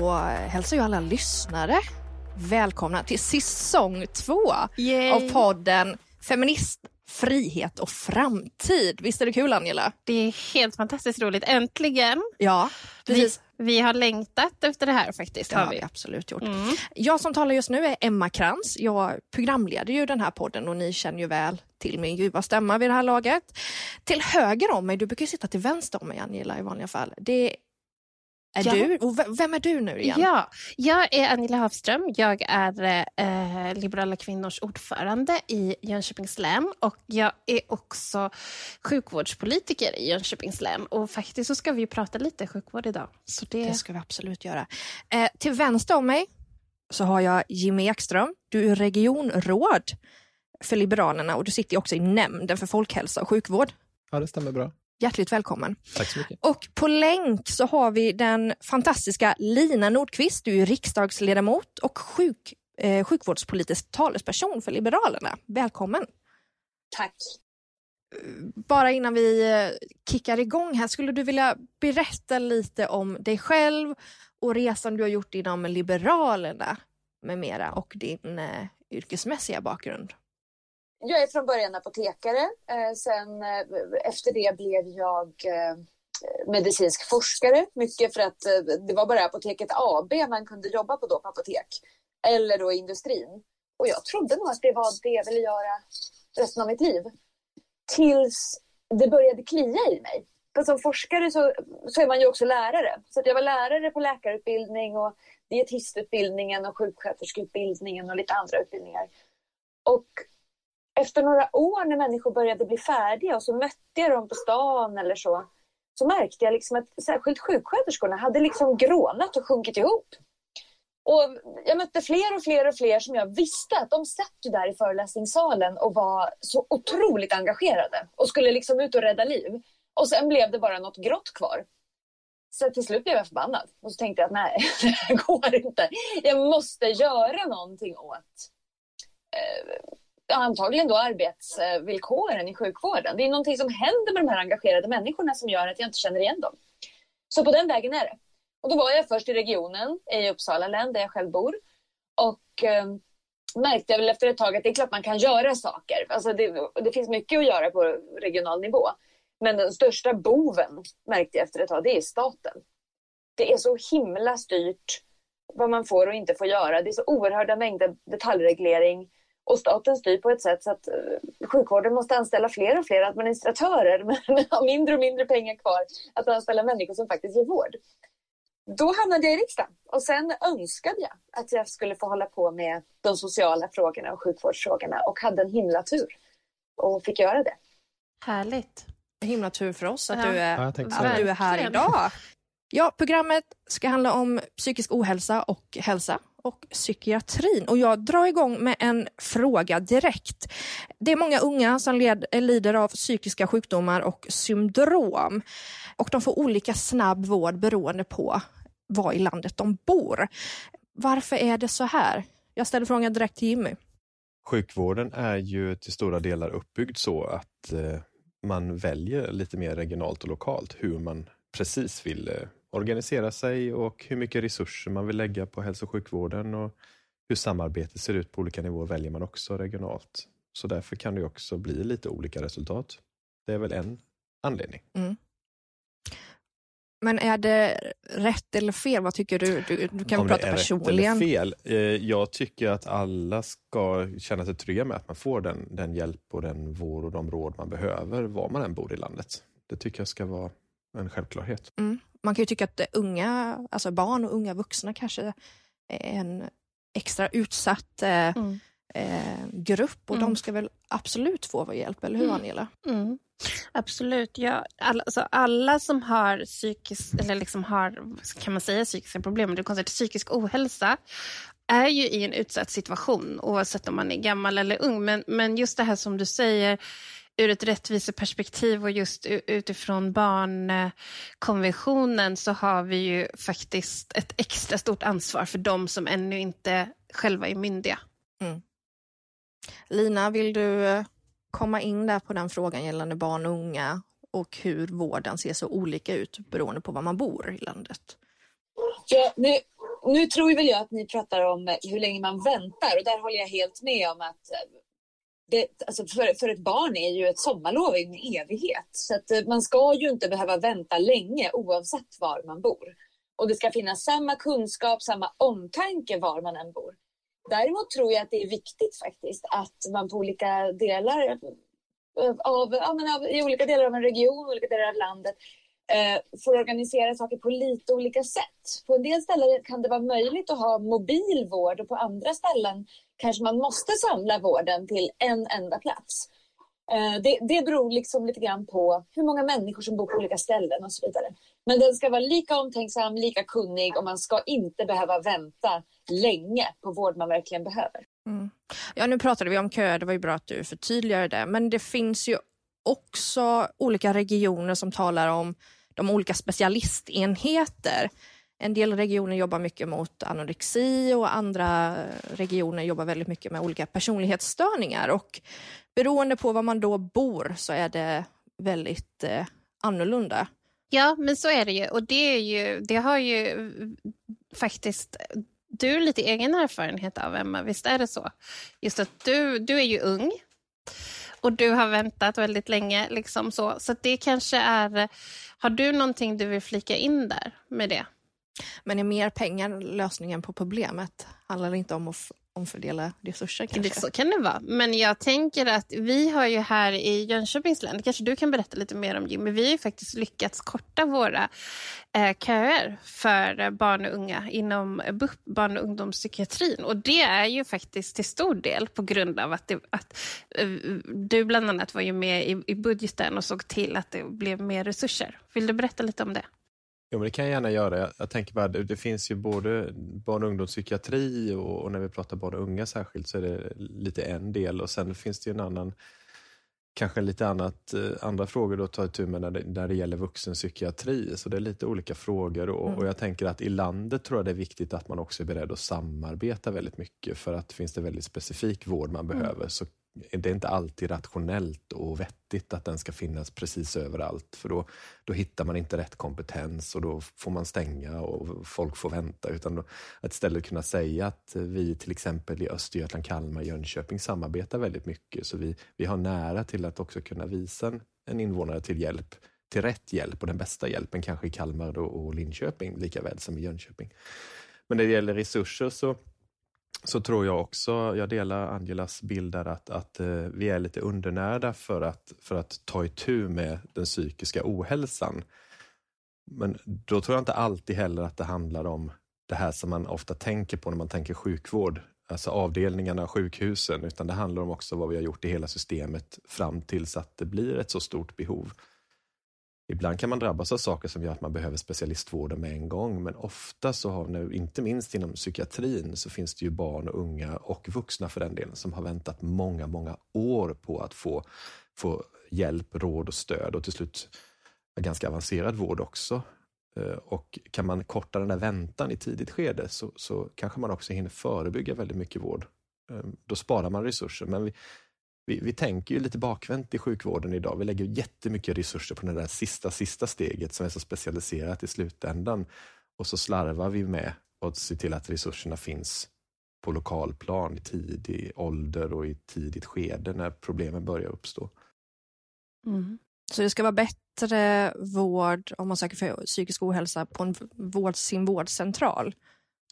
då hälsar jag alla lyssnare välkomna till säsong två Yay. av podden Feminist, frihet och framtid. Visst är det kul Angela? Det är helt fantastiskt roligt. Äntligen! Ja, precis. Vi, vi har längtat efter det här faktiskt. Det har vi absolut gjort. Mm. Jag som talar just nu är Emma Krantz. Jag programleder ju den här podden och ni känner ju väl till min ljuva stämma vid det här laget. Till höger om mig, du brukar ju sitta till vänster om mig Angela i vanliga fall. Det är Ja. du. Och vem är du nu igen? Ja, jag är Angela Hafström. Jag är eh, Liberala kvinnors ordförande i Jönköpings län och jag är också sjukvårdspolitiker i Jönköpings län. Och faktiskt så ska vi ju prata lite sjukvård idag. Så det... Det ska vi absolut göra. Eh, till vänster om mig så har jag Jimmy Ekström. Du är regionråd för Liberalerna och du sitter också i nämnden för folkhälsa och sjukvård. Ja, det stämmer bra. Hjärtligt välkommen. Tack så mycket. Och på länk så har vi den fantastiska Lina Nordqvist. Du är riksdagsledamot och sjuk, eh, sjukvårdspolitisk talesperson för Liberalerna. Välkommen! Tack. Bara innan vi eh, kickar igång här, skulle du vilja berätta lite om dig själv och resan du har gjort inom Liberalerna med mera och din eh, yrkesmässiga bakgrund? Jag är från början apotekare. Eh, sen eh, efter det blev jag eh, medicinsk forskare. Mycket för att eh, det var bara Apoteket AB man kunde jobba på då på apotek. Eller då i industrin. Och jag trodde nog att det var det jag ville göra resten av mitt liv. Tills det började klia i mig. För som forskare så, så är man ju också lärare. Så att jag var lärare på läkarutbildning och dietistutbildningen och sjuksköterskeutbildningen och lite andra utbildningar. Och efter några år när människor började bli färdiga och så mötte jag dem på stan eller så, så märkte jag liksom att särskilt sjuksköterskorna hade liksom grånat och sjunkit ihop. Och jag mötte fler och fler och fler som jag visste att de satt ju där i föreläsningssalen och var så otroligt engagerade och skulle liksom ut och rädda liv. Och sen blev det bara något grått kvar. Så till slut blev jag förbannad och så tänkte jag att nej, det här går inte. Jag måste göra någonting åt eh, antagligen då arbetsvillkoren i sjukvården. Det är någonting som händer med de här engagerade människorna som gör att jag inte känner igen dem. Så på den vägen är det. Och då var jag först i regionen i Uppsala län där jag själv bor. Och eh, märkte jag väl efter ett tag att det är klart man kan göra saker. Alltså det, det finns mycket att göra på regional nivå. Men den största boven märkte jag efter ett tag, det är staten. Det är så himla styrt vad man får och inte får göra. Det är så oerhörda mängder detaljreglering. Och staten styr på ett sätt så att eh, sjukvården måste anställa fler och fler administratörer men har mindre och mindre pengar kvar att anställa människor som faktiskt ger vård. Då hamnade jag i riksdagen och sen önskade jag att jag skulle få hålla på med de sociala frågorna och sjukvårdsfrågorna och hade en himla tur och fick göra det. Härligt. Himla tur för oss att, Ja. du, är, Ja, att du är här idag. Ja, programmet ska handla om psykisk ohälsa och hälsa och psykiatrin. Och jag drar igång med en fråga direkt. Det är många unga som led, lider av psykiska sjukdomar och syndrom. Och de får olika snabb vård beroende på var i landet de bor. Varför är det så här? Jag ställer frågan direkt till Jimmy. Sjukvården är ju till stora delar uppbyggd så att eh, man väljer lite mer regionalt och lokalt hur man precis vill eh, organisera sig och hur mycket resurser man vill lägga på hälso och sjukvården och hur samarbetet ser ut på olika nivåer väljer man också regionalt. Så därför kan det också bli lite olika resultat. Det är väl en anledning. Men är det rätt eller fel? Vad tycker du? Du, du kan Om väl prata personligen. eller fel. Eh, Jag tycker att alla ska känna sig trygga med att man får den, den hjälp och den vård och de råd man behöver var man än bor i landet. Det tycker jag ska vara en självklarhet. Mm. Man kan ju tycka att det unga, alltså barn och unga vuxna kanske är en extra utsatt eh, Mm. eh, grupp och Mm. de ska väl absolut få vår hjälp, eller hur Mm. Angela? Mm. Absolut. Ja, alla, alltså alla som har psykisk, eller liksom har, kan man säga psykiska problem, det är konstigt, psykisk ohälsa är ju i en utsatt situation oavsett om man är gammal eller ung. Men, men just det här som du säger ur ett rättviseperspektiv och just utifrån barnkonventionen så har vi ju faktiskt ett extra stort ansvar för de som ännu inte själva är myndiga. Lina, vill du eh, komma in där på den frågan gällande barn och unga och hur vården ser så olika ut beroende på var man bor i landet? Ja, nu nu tror väl jag att ni pratar om hur länge man väntar och där håller jag helt med om att det, alltså för, för ett barn är ju ett sommarlov en evighet. Så att eh, man ska ju inte behöva vänta länge oavsett var man bor. Och det ska finnas samma kunskap, samma omtanke var man än bor. Däremot tror jag att det är viktigt faktiskt att man på olika delar av, ja, men av, i olika delar av en region, olika delar av landet eh, får organisera saker på lite olika sätt. På en del ställen kan det vara möjligt att ha mobil vård och på andra ställen kanske man måste samla vården till en enda plats. Eh, det, det beror liksom lite grann på hur många människor som bor på olika ställen och så vidare. Men den ska vara lika omtänksam, lika kunnig och man ska inte behöva vänta länge på vård man verkligen behöver. Mm. Ja, nu pratade vi om köer, det var ju bra att du förtydligade det, men det finns ju också olika regioner som talar om de olika specialistenheter. En del regioner jobbar mycket mot anorexi och andra regioner jobbar väldigt mycket med olika personlighetsstörningar och beroende på var man då bor så är det väldigt eh, annorlunda. Ja, men så är det ju och det, är ju, det har ju faktiskt du lite egen erfarenhet av, Emma. Visst är det så? Just att du, du är ju ung och du har väntat väldigt länge. Liksom så så det kanske är... Har du någonting du vill flika in där med det? Men är mer pengar lösningen på problemet? Handlar det inte om att omfördela resurser kanske? Det, så kan det vara. Men jag tänker att vi har ju här i Jönköpings län, kanske du kan berätta lite mer om Jimmy, vi har ju faktiskt lyckats korta våra eh, köer för barn och unga inom BUP, barn och ungdomspsykiatrin. Och det är ju faktiskt till stor del på grund av att, det, att eh, du bland annat var ju med i, i budgeten och såg till att det blev mer resurser. Vill du berätta lite om det? Jo, men det kan jag gärna göra. Jag, jag tänker bara, det, det, finns ju både barn och ungdomspsykiatri och, och, när vi pratar barn och unga särskilt så är det lite en del och sen finns det ju en annan kanske lite annat, eh, andra frågor att ta itu med när det, när det gäller vuxenpsykiatri. Så det är lite olika frågor och, mm. och, jag tänker att i landet tror jag det är viktigt att man också är beredd att samarbeta väldigt mycket för att finns det väldigt specifik vård man mm. behöver så det är inte alltid rationellt och vettigt att den ska finnas precis överallt för då, då hittar man inte rätt kompetens och då får man stänga och folk får vänta. Utan då, att istället kunna säga att vi till exempel i Östergötland, Kalmar, Jönköping samarbetar väldigt mycket så vi, vi har nära till att också kunna visa en, en invånare till hjälp till rätt hjälp och den bästa hjälpen kanske i Kalmar och Linköping lika väl som i Jönköping. Men när det gäller resurser så så tror jag också, jag delar Angelas bild där att, att eh, vi är lite undernärda för att, för att ta itu med den psykiska ohälsan. Men då tror jag inte alltid heller att det handlar om det här som man ofta tänker på när man tänker sjukvård, alltså avdelningarna, sjukhusen, utan det handlar om också vad vi har gjort i hela systemet fram tills att det blir ett så stort behov. Ibland kan man drabbas av saker som gör att man behöver specialistvården med en gång, men ofta så har nu, inte minst inom psykiatrin, så finns det ju barn och unga och vuxna för den delen som har väntat många, många år på att få, få hjälp, råd och stöd och till slut ganska avancerad vård också. Eh, och kan man korta den där väntan i tidigt skede så, så kanske man också hinner förebygga väldigt mycket vård. Eh, då sparar man resurser, men vi, vi, vi tänker ju lite bakvänt i sjukvården idag. Vi lägger jättemycket resurser på det där sista, sista steget som är så specialiserat i slutändan. Och så slarvar vi med att se till att resurserna finns på lokalplan i tidig ålder och i tidigt skede när problemen börjar uppstå. Mm. Så det ska vara bättre vård om man söker för psykisk ohälsa på en vård, sin vårdcentral?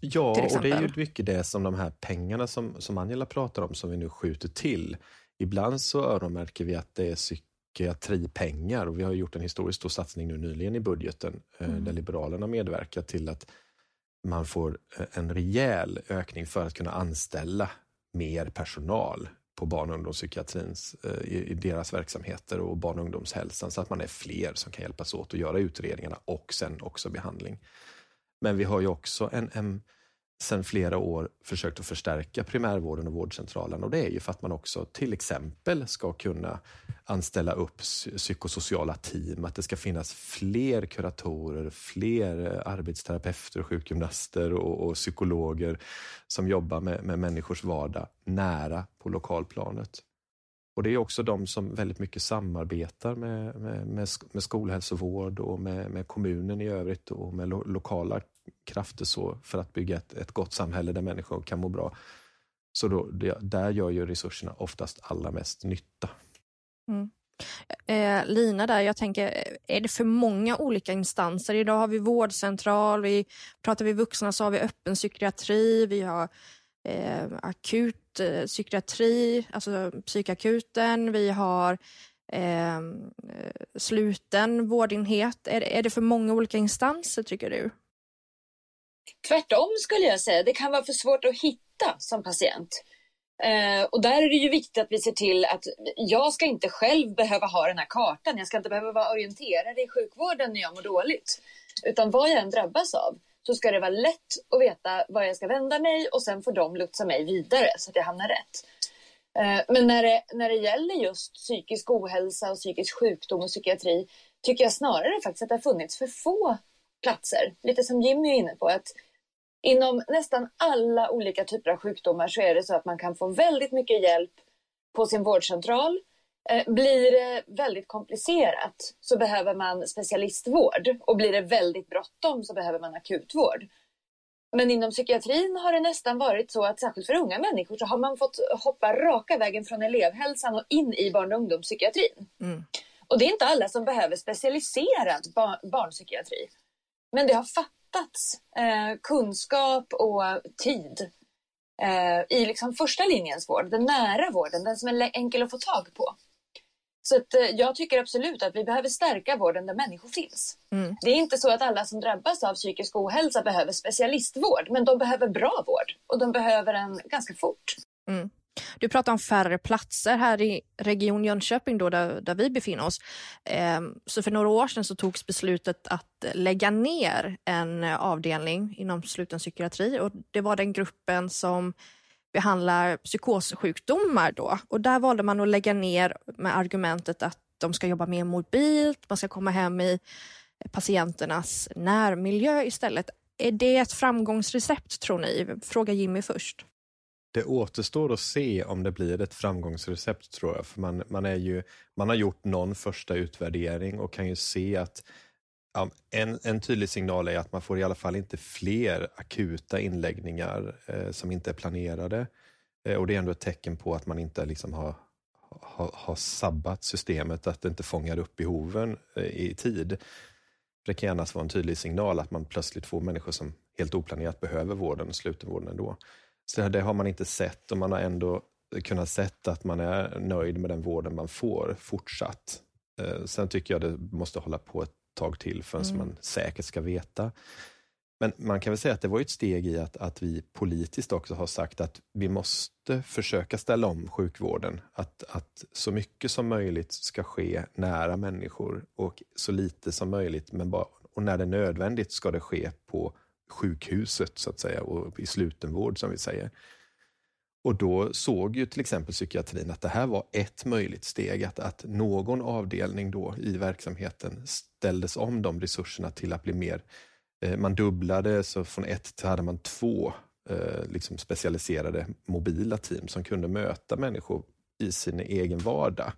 Ja, och det är ju mycket det som de här pengarna som, som Angela pratar om som vi nu skjuter till Ibland så öronmärker vi att det är psykiatripengar och vi har gjort en historiskt stor satsning nu nyligen i budgeten eh, mm. där Liberalerna medverkar till att man får eh, en rejäl ökning för att kunna anställa mer personal på barn och ungdomspsykiatrins, eh, i, i deras verksamheter och barn och ungdomshälsan så att man är fler som kan hjälpas åt att göra utredningarna och sen också behandling. Men vi har ju också en, en sedan flera år försökt att förstärka primärvården och vårdcentralen och det är ju för att man också till exempel ska kunna anställa upp psykosociala team, att det ska finnas fler kuratorer, fler eh, arbetsterapeuter, sjukgymnaster och, och psykologer som jobbar med, med människors vardag nära på lokalplanet. Och det är också de som väldigt mycket samarbetar med, med, med, med skolhälsovård och med, med kommunen i övrigt och med lo, lokala krafter så för att bygga ett, ett gott samhälle där människor kan må bra. Så då, det, där gör ju resurserna oftast allra mest nytta. Mm. Eh, Lina där, jag tänker, är det för många olika instanser? Idag har vi vårdcentral, vi pratar vi vuxna så har vi öppen psykiatri, vi har eh, akut eh, psykiatri, alltså psykakuten, vi har eh, eh sluten vårdenhet. Är, är det för många olika instanser tycker du? Tvärtom skulle jag säga. Det kan vara för svårt att hitta som patient. Eh, och där är det ju viktigt att vi ser till att jag ska inte själv behöva ha den här kartan. Jag ska inte behöva vara orienterad i sjukvården när jag mår dåligt. Utan vad jag än drabbas av så ska det vara lätt att veta var jag ska vända mig och sen får de lotsa mig vidare så att jag hamnar rätt. Eh, men när det, när det gäller just psykisk ohälsa och psykisk sjukdom och psykiatri tycker jag snarare faktiskt att det har funnits för få platser. Lite som Jimmy är inne på. att Inom nästan alla olika typer av sjukdomar så är det så att man kan få väldigt mycket hjälp på sin vårdcentral. Eh, blir det väldigt komplicerat så behöver man specialistvård och blir det väldigt bråttom så behöver man akutvård. Men inom psykiatrin har det nästan varit så att särskilt för unga människor så har man fått hoppa raka vägen från elevhälsan och in i barn och ungdomspsykiatrin. Mm. Och det är inte alla som behöver specialiserad bar barnpsykiatri. Men det har fattats eh, kunskap och tid eh, i liksom första linjens vård, den nära vården, den som är enkel att få tag på. Så att, eh, jag tycker absolut att vi behöver stärka vården där människor finns. Mm. Det är inte så att alla som drabbas av psykisk ohälsa behöver specialistvård, men de behöver bra vård och de behöver den ganska fort. Mm. Du pratar om färre platser här i Region Jönköping då, där, där vi befinner oss. Ehm, så för några år sedan så togs beslutet att lägga ner en avdelning inom sluten psykiatri och det var den gruppen som behandlar psykossjukdomar då. Och där valde man att lägga ner med argumentet att de ska jobba mer mobilt, man ska komma hem i patienternas närmiljö istället. Är det ett framgångsrecept tror ni? Fråga Jimmy först. Det återstår att se om det blir ett framgångsrecept tror jag. För man, man, är ju, man har gjort någon första utvärdering och kan ju se att ja, en, en tydlig signal är att man får i alla fall inte fler akuta inläggningar eh, som inte är planerade. Eh, och det är ändå ett tecken på att man inte liksom har, har, har sabbat systemet, att det inte fångar upp behoven eh, i tid. Det kan gärna vara en tydlig signal att man plötsligt får människor som helt oplanerat behöver vården, slutenvården ändå. Så det har man inte sett och man har ändå kunnat sett att man är nöjd med den vården man får fortsatt. Eh, sen tycker jag det måste hålla på ett tag till förrän mm. man säkert ska veta. Men man kan väl säga att det var ett steg i att, att vi politiskt också har sagt att vi måste försöka ställa om sjukvården. Att, att så mycket som möjligt ska ske nära människor och så lite som möjligt, men bara, och när det är nödvändigt ska det ske på sjukhuset så att säga och i slutenvård som vi säger. Och då såg ju till exempel psykiatrin att det här var ett möjligt steg, att, att någon avdelning då i verksamheten ställdes om de resurserna till att bli mer, eh, man dubblade, så från ett till hade man två eh, liksom specialiserade mobila team som kunde möta människor i sin egen vardag.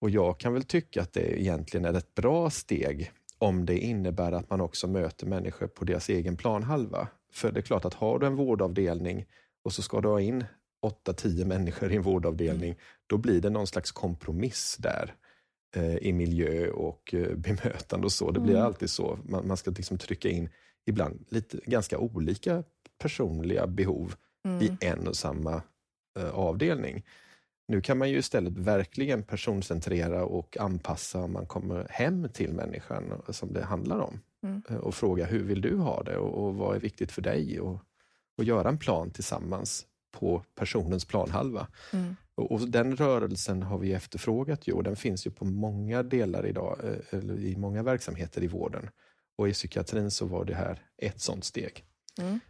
Och jag kan väl tycka att det egentligen är ett bra steg om det innebär att man också möter människor på deras egen planhalva. För det är klart att har du en vårdavdelning och så ska du ha in 8-10 människor i en vårdavdelning, mm. då blir det någon slags kompromiss där eh, i miljö och eh, bemötande och så. Det blir mm. alltid så. Man, man ska liksom trycka in ibland lite ganska olika personliga behov mm. i en och samma eh, avdelning. Nu kan man ju istället verkligen personcentrera och anpassa om man kommer hem till människan som det handlar om. Mm. Eh, och fråga hur vill du ha det och, och vad är viktigt för dig? Och, och göra en plan tillsammans på personens planhalva. Mm. Och, och, den rörelsen har vi efterfrågat ju och den finns ju på många delar idag, eh, eller i många verksamheter i vården. Och i psykiatrin så var det här ett sånt steg. Mm.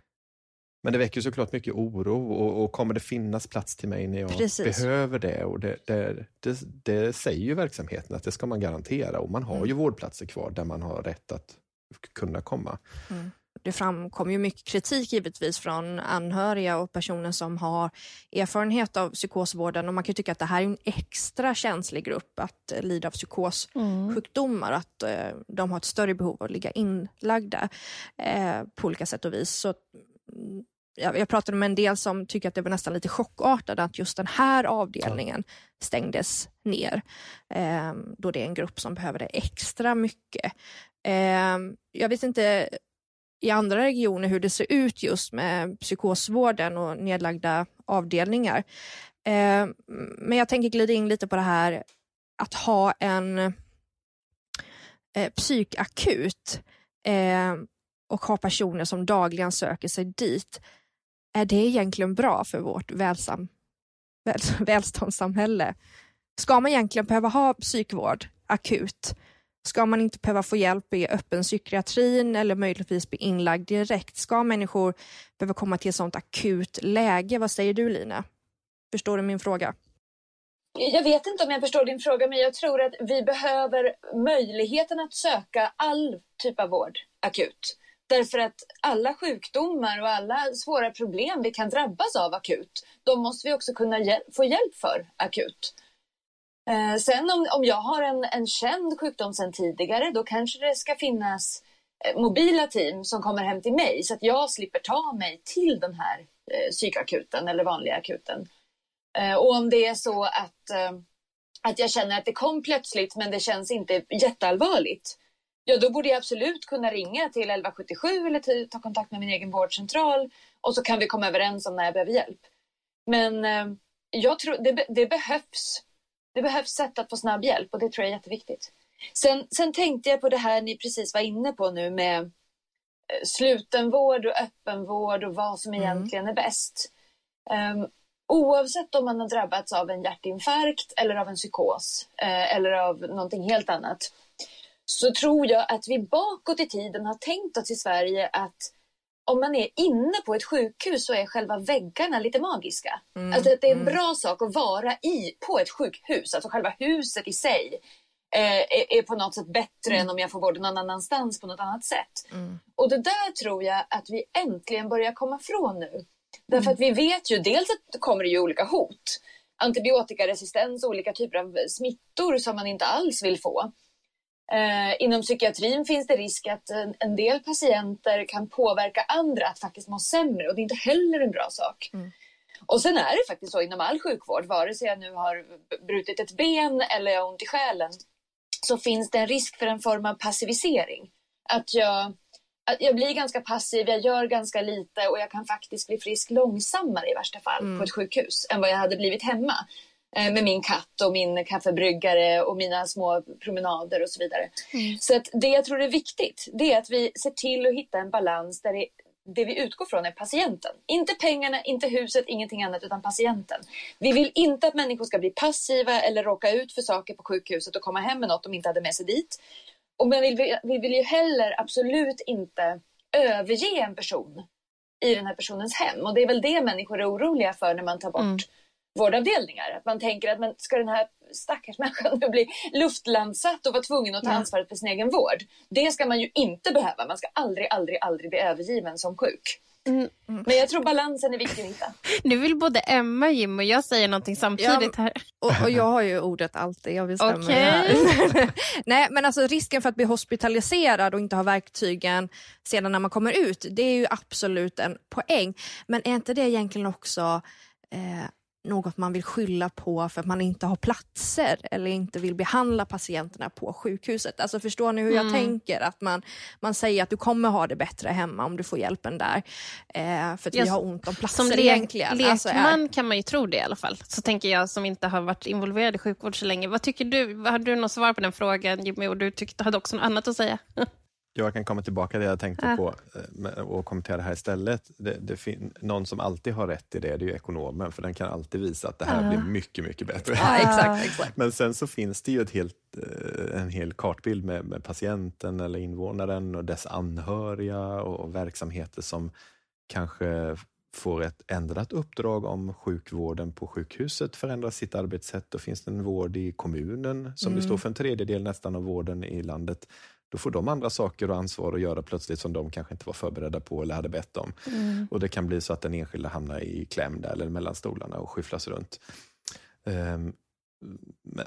Men det väcker såklart mycket oro och, och, kommer det finnas plats till mig när jag Precis. behöver det? Och det, det, det, det, säger ju verksamheten att det ska man garantera och man har mm. ju vårdplatser kvar där man har rätt att kunna komma. Mm. det framkommer ju mycket kritik givetvis från anhöriga och personer som har erfarenhet av psykosvården och man kan tycka att det här är en extra känslig grupp att lida av psykossjukdomar och att eh, de har ett större behov av att ligga inlagda eh, på olika sätt och vis. Så, mm, jag, jag pratade med en del som tycker att det var nästan lite chockartat att just den här avdelningen stängdes ner. Eh, då det är en grupp som behöver det extra mycket. Eh, jag vet inte i andra regioner hur det ser ut just med psykosvården och nedlagda avdelningar. Eh, men jag tänker glida in lite på det här att ha en eh, psykakut eh, och ha personer som dagligen söker sig dit. Är det egentligen bra för vårt välsam, väl, välståndssamhälle? Ska man egentligen behöva ha psykvård akut? Ska man inte behöva få hjälp i öppen psykiatrin eller möjligtvis bli inlagd direkt? Ska människor behöva komma till ett sånt akut läge? Vad säger du Lina? Förstår du min fråga? Jag vet inte om jag förstår din fråga, men jag tror att vi behöver möjligheten att söka all typ av vård akut. Därför att alla sjukdomar och alla svåra problem vi kan drabbas av akut, de måste vi också kunna hjäl få hjälp för akut. Eh, sen om, om jag har en, en känd sjukdom sedan tidigare, då kanske det ska finnas eh, mobila team som kommer hem till mig så att jag slipper ta mig till den här eh, psykakuten eller vanliga akuten. Eh, och om det är så att, eh, att jag känner att det kom plötsligt men det känns inte jätteallvarligt, ja då borde jag absolut kunna ringa till 1177 eller ta kontakt med min egen vårdcentral och så kan vi komma överens om när jag behöver hjälp. Men eh, jag tror det, det behövs det behövs sätt att få snabb hjälp och det tror jag är jätteviktigt. Sen, sen tänkte jag på det här ni precis var inne på nu med eh, slutenvård och öppenvård och vad som mm. egentligen är bäst. Um, oavsett om man har drabbats av en hjärtinfarkt eller av en psykos uh, eller av någonting helt annat så tror jag att vi bakåt i tiden har tänkt oss i Sverige att om man är inne på ett sjukhus så är själva väggarna lite magiska. Mm. Alltså att det är en mm. bra sak att vara i på ett sjukhus. Alltså själva huset i sig eh, är, är, på något sätt bättre mm. än om jag får vård någon annanstans på något annat sätt. Mm. Och det där tror jag att vi äntligen börjar komma ifrån nu. Därför mm. att vi vet ju dels att det kommer ju olika hot. Antibiotikaresistens, olika typer av smittor som man inte alls vill få. Eh, inom psykiatrin finns det risk att en, en, del patienter kan påverka andra att faktiskt må sämre och det är inte heller en bra sak. Mm. Och sen är det faktiskt så inom all sjukvård, vare sig jag nu har brutit ett ben eller jag har ont i själen, så finns det en risk för en form av passivisering. Att jag, att jag blir ganska passiv, jag gör ganska lite och jag kan faktiskt bli frisk långsammare i värsta fall mm. på ett sjukhus än vad jag hade blivit hemma. Eh, med min katt och min kaffebryggare och mina små promenader och så vidare. Mm. Så att det jag tror är viktigt, det är att vi ser till att hitta en balans där det, det vi utgår från är patienten. Inte pengarna, inte huset, ingenting annat utan patienten. Vi vill inte att människor ska bli passiva eller råka ut för saker på sjukhuset och komma hem med något de inte hade med sig dit. Och men vi, vi vill ju heller absolut inte överge en person i den här personens hem. Och det är väl det människor är oroliga för när man tar bort mm vårdavdelningar. Att man tänker att man, ska den här stackars människan nu bli luftlandsatt och vara tvungen att ta ansvaret för sin egen vård. Det ska man ju inte behöva. Man ska aldrig, aldrig, aldrig bli övergiven som sjuk. Mm. Men jag tror balansen är viktig att hitta. Nu vill både Emma, Jim och jag säga någonting samtidigt här. Och, och jag har ju ordet alltid, jag bestämmer okay. Nej men alltså risken för att bli hospitaliserad och inte ha verktygen sedan när man kommer ut, det är ju absolut en poäng. Men är inte det egentligen också eh, något man vill skylla på för att man inte har platser eller inte vill behandla patienterna på sjukhuset. Alltså förstår ni hur jag mm. tänker? Att man, man säger att du kommer ha det bättre hemma om du får hjälpen där. Eh, för att jag, vi har ont om platser som le egentligen. Lekman alltså, är... kan man ju tro det i alla fall. Så tänker jag som inte har varit involverad i sjukvård så länge. Vad tycker du? Har du något svar på den frågan Jimmy? Och du tyckte, hade också något annat att säga? Jag kan komma tillbaka till det jag tänkte ja. på eh, och kommentera det här istället. Det, det någon som alltid har rätt i det, det är ekonomen, för den kan alltid visa att det här ja. blir mycket, mycket bättre. Ja, exakt, exakt. Men sen så finns det ju ett helt, eh, en hel kartbild med, med patienten eller invånaren och dess anhöriga och, och verksamheter som kanske får ett ändrat uppdrag om sjukvården på sjukhuset förändrar sitt arbetssätt. Då finns det en vård i kommunen som mm. står för en tredjedel nästan av vården i landet. Då får de andra saker och ansvar att göra plötsligt som de kanske inte var förberedda på eller hade bett om. Mm. Och det kan bli så att den enskilda hamnar i kläm där eller mellan stolarna och skyfflas runt. Um,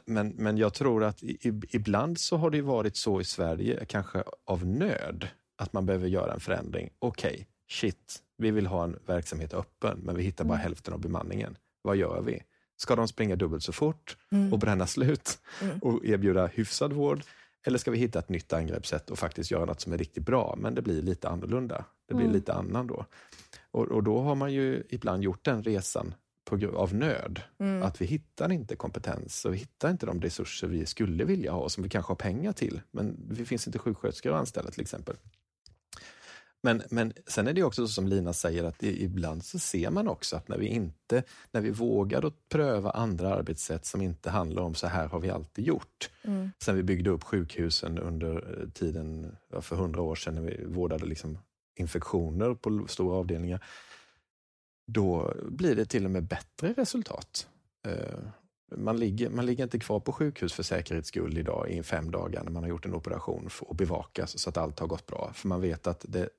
men, men jag tror att ibland så har det varit så i Sverige, kanske av nöd, att man behöver göra en förändring. Okej, okay, shit, vi vill ha en verksamhet öppen, men vi hittar bara mm. hälften av bemanningen. Vad gör vi? Ska de springa dubbelt så fort mm. och bränna slut mm. och erbjuda hyfsad vård? Eller ska vi hitta ett nytt angreppssätt och faktiskt göra något som är riktigt bra, men det blir lite annorlunda. Det blir mm. lite annan då. Och, och, då har man ju ibland gjort den resan på, av nöd. Mm. Att vi hittar inte kompetens och vi hittar inte de resurser vi skulle vilja ha, som vi kanske har pengar till. Men det finns inte sjuksköterskor att anställa till exempel. Men, men sen är det också så som Lina säger att ibland så ser man också att när vi inte, när vi vågar att pröva andra arbetssätt som inte handlar om så här har vi alltid gjort. Mm. Sen vi byggde upp sjukhusen under eh, tiden för hundra år sedan när vi vårdade liksom infektioner på stora avdelningar. Då blir det till och med bättre resultat. Eh, man ligger, man ligger inte kvar på sjukhus för säkerhets skull idag i fem dagar när man har gjort en operation och bevakas så att allt har gått bra. För man vet att det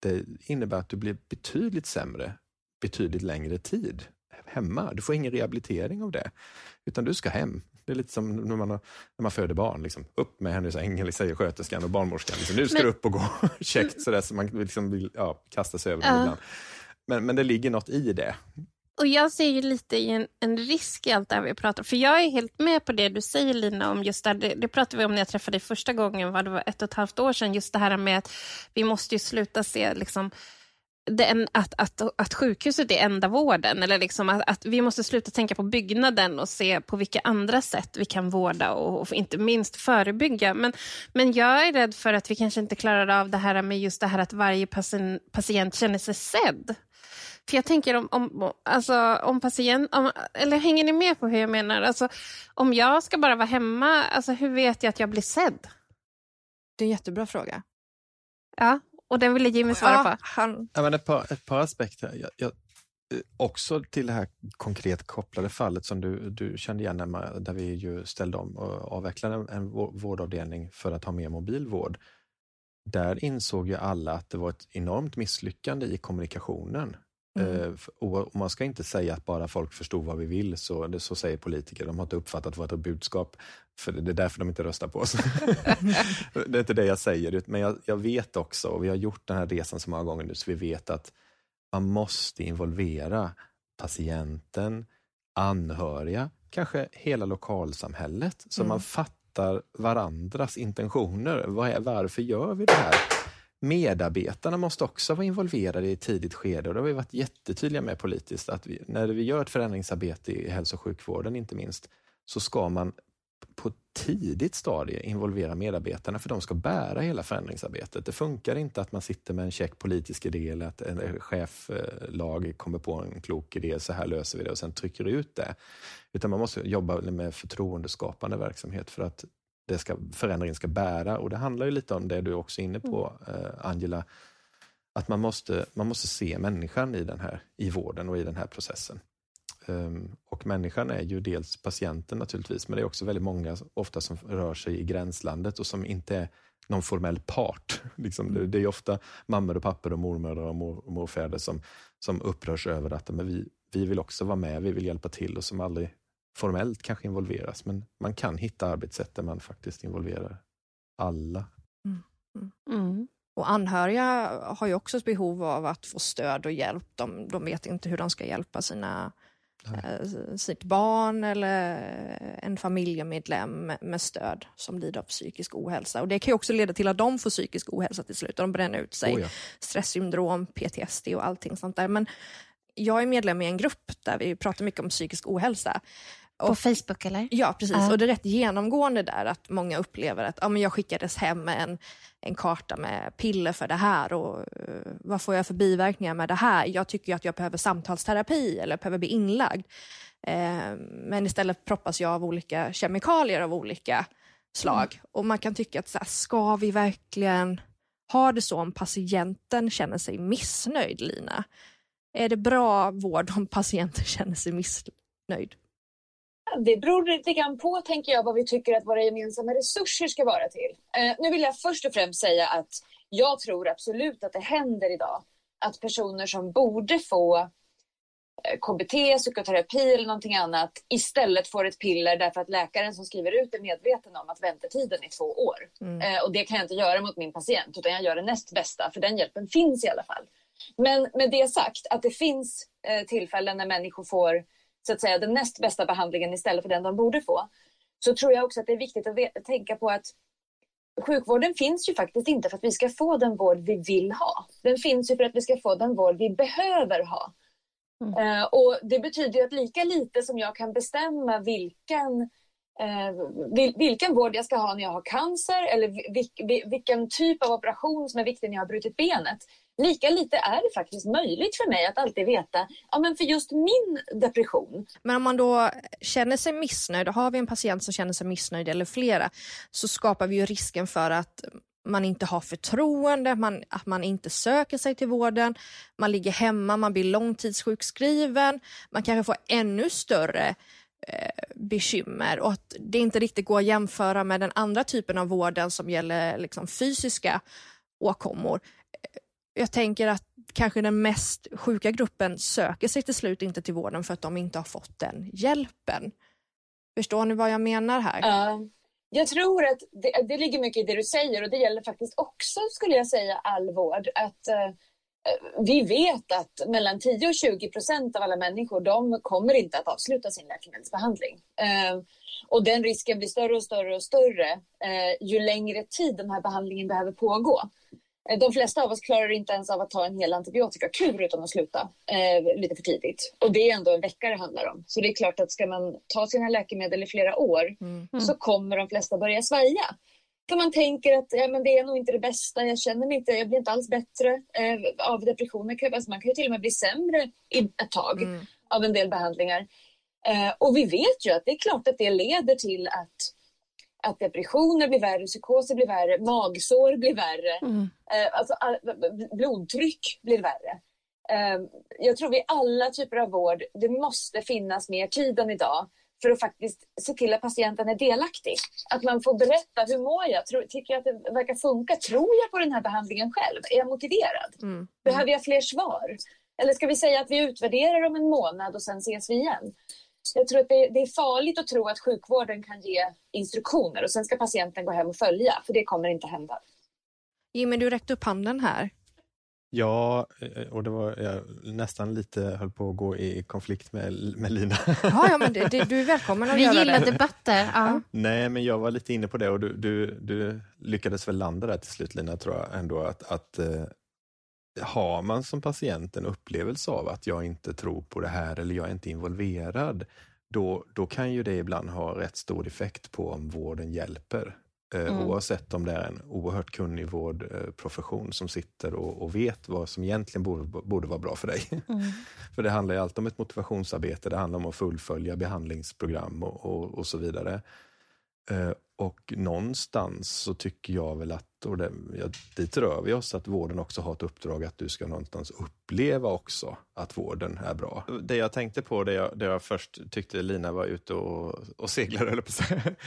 det innebär att du blir betydligt sämre betydligt längre tid hemma. Du får ingen rehabilitering av det, utan du ska hem. Det är lite som när man, när man föder barn. Liksom. Upp med henne i sängen, säger sköterskan och barnmorskan. Liksom, nu ska men... du upp och gå käckt sådär så man liksom vill ja, kasta sig över ja. ibland. Men, men det ligger något i det. Och jag ser ju lite en, en, risk i allt det här vi pratar För jag är helt med på det du säger Lina om just det, det, det pratade vi om när jag träffade dig första gången, vad det var ett och ett halvt år sedan, just det här med att vi måste ju sluta se liksom en, att, att, att sjukhuset är enda vården. Eller liksom att, att, vi måste sluta tänka på byggnaden och se på vilka andra sätt vi kan vårda och, och, inte minst förebygga. Men, men jag är rädd för att vi kanske inte klarar av det här med just det här att varje patient, patient känner sig sedd. För jag tänker om, om, alltså, om patient... Om, eller hänger ni med på hur jag menar? Alltså, om jag ska bara vara hemma, alltså, hur vet jag att jag blir sedd? Det är en jättebra fråga. Ja, och den ville Jimmy svara ja, på. Han... Ja, men ett, par, ett par aspekter. Jag, jag, eh, också till det här konkret kopplade fallet som du, du kände igen, Emma, där vi ju ställde om och avvecklade en, en vårdavdelning för att ha mer mobilvård. Där insåg ju alla att det var ett enormt misslyckande i kommunikationen. Mm. Eh, och man ska inte säga att bara folk förstod vad vi vill, så, så säger politiker. De har inte uppfattat vårt budskap, för det är därför de inte röstar på oss. det är inte det jag säger, men jag, jag, vet också, och vi har gjort den här resan så många gånger nu, så vi vet att man måste involvera patienten, anhöriga, kanske hela lokalsamhället, så mm. man fattar varandras intentioner. Varför gör vi det här? Medarbetarna måste också vara involverade i ett tidigt skede och det har vi varit jättetydliga med politiskt att vi, när vi gör ett förändringsarbete i hälso och sjukvården inte minst, så ska man på ett tidigt stadie involvera medarbetarna för de ska bära hela förändringsarbetet. Det funkar inte att man sitter med en check politisk idé eller att en eh, cheflag eh, kommer på en klok idé, så här löser vi det och sen trycker ut det. Utan man måste jobba med förtroendeskapande verksamhet för att det ska, förändringen ska bära. Och det handlar ju lite om det du också är inne på, mm. eh, Angela, att man måste, man måste se människan i, den här, i vården och i den här processen. Um, och människan är ju dels patienten naturligtvis, men det är också väldigt många, ofta som rör sig i gränslandet och som inte är någon formell part. Liksom, det, det, är ofta mammor och pappor och mormödrar och mor, morfäder som, som upprörs över att men vi, vi vill också vara med, vi vill hjälpa till och som aldrig formellt kanske involveras, men man kan hitta arbetssätt där man faktiskt involverar alla. Mm. Mm. Mm. Och anhöriga har ju också ett behov av att få stöd och hjälp. De, de vet inte hur de ska hjälpa sina, eh, sitt barn eller en familjemedlem med stöd som lider av psykisk ohälsa. Och Det kan ju också leda till att de får psykisk ohälsa till slut. De bränner ut sig. Oh ja. Stresssyndrom, PTSD och allting sånt där. Men jag är medlem i en grupp där vi pratar mycket om psykisk ohälsa. På Facebook eller? Ja, precis. Uh. Och det är rätt genomgående där att många upplever att ja, men jag skickades hem med en, en karta med piller för det här och uh, vad får jag för biverkningar med det här? Jag tycker att jag behöver samtalsterapi eller behöver bli inlagd. Uh, men istället proppas jag av olika kemikalier av olika slag. Mm. Och man kan tycka att så här, ska vi verkligen ha det så om patienten känner sig missnöjd, Lina? Är det bra vård om patienten känner sig missnöjd? Det beror lite grann på, tänker jag, vad vi tycker att våra gemensamma resurser ska vara till. Eh, nu vill jag först och främst säga att jag tror absolut att det händer idag att personer som borde få eh, KBT, psykoterapi eller någonting annat istället får ett piller därför att läkaren som skriver ut är medveten om att väntetiden är två år. Mm. Eh, och det kan jag inte göra mot min patient utan jag gör det näst bästa för den hjälpen finns i alla fall. Men med det sagt att det finns eh, tillfällen när människor får så att säga den näst bästa behandlingen istället för den de borde få. Så tror jag också att det är viktigt att tänka på att sjukvården finns ju faktiskt inte för att vi ska få den vård vi vill ha. Den finns ju för att vi ska få den vård vi behöver ha. Mm. Uh, och Det betyder att lika lite som jag kan bestämma vilken, uh, vilken vård jag ska ha när jag har cancer eller vil, vilken typ av operation som är viktig när jag har brutit benet, Lika lite är det faktiskt möjligt för mig att alltid veta, ja men för just min depression. Men om man då känner sig missnöjd, har vi en patient som känner sig missnöjd eller flera, så skapar vi ju risken för att man inte har förtroende, man, att man inte söker sig till vården, man ligger hemma, man blir långtidssjukskriven, man kanske får ännu större eh, bekymmer och att det inte riktigt går att jämföra med den andra typen av vården som gäller liksom, fysiska åkommor jag tänker att kanske den mest sjuka gruppen söker sig till slut inte till vården för att de inte har fått den hjälpen. Förstår ni vad jag menar här? Uh, jag tror att det, det ligger mycket i det du säger och det gäller faktiskt också, skulle jag säga, all vård. Att, uh, vi vet att mellan 10 och 20 procent av alla människor de kommer inte att avsluta sin läkemedelsbehandling. Uh, och den risken blir större och större och större ju längre tid den här behandlingen behöver pågå. Eh, de flesta av oss klarar inte ens av att ta en hel antibiotikakur utan att sluta eh, lite för tidigt. Och det är ändå en vecka det handlar om. Så det är klart att ska man ta sina läkemedel i flera år mm. så kommer de flesta börja svaja. För man tänker att ja, men det är nog inte det bästa, jag känner mig inte, jag blir inte alls bättre eh, av depressioner. Alltså man kan ju till och med bli sämre i ett tag mm. av en del behandlingar. Eh, och vi vet ju att det är klart att det leder till att att depressioner blir värre, psykoser blir värre, magsår blir värre, mm. eh, alltså, blodtryck blir värre. Eh, jag tror vid alla typer av vård, det måste finnas mer tid än idag för att faktiskt se till att patienten är delaktig. Att man får berätta, hur mår jag? Tror, tycker jag att det verkar funka? Tror jag på den här behandlingen själv? Är jag motiverad? Mm. Behöver jag fler svar? Eller ska vi säga att vi utvärderar om en månad och sen ses vi igen? Jag tror att det, det, är farligt att tro att sjukvården kan ge instruktioner och sen ska patienten gå hem och följa, för det kommer inte hända. Jimmy, du räckte upp handen här. Ja, eh, och det var jag nästan lite höll på att gå i konflikt med, med Lina. Ja, ja men det, det, du är välkommen att Vi göra det. Vi gillar debatter. Ja. Nej, men jag var lite inne på det och du, du, du lyckades väl landa där till slut Lina, tror jag ändå att, att eh, har man som patient en upplevelse av att jag inte tror på det här eller jag är inte involverad, då, då kan ju det ibland ha rätt stor effekt på om vården hjälper. Eh, mm. Oavsett om det är en oerhört kunnig vårdprofession som sitter och, och, vet vad som egentligen borde, borde vara bra för dig. Mm. för det handlar ju alltid om ett motivationsarbete, det handlar om att fullfölja behandlingsprogram och, och, och så vidare. Eh, och någonstans så tycker jag väl att, och det, ja, dit rör vi oss, att vården också har ett uppdrag att du ska någonstans uppleva också att vården är bra. Det jag tänkte på, det jag, det jag först tyckte Lina var ute och, och seglade, eller på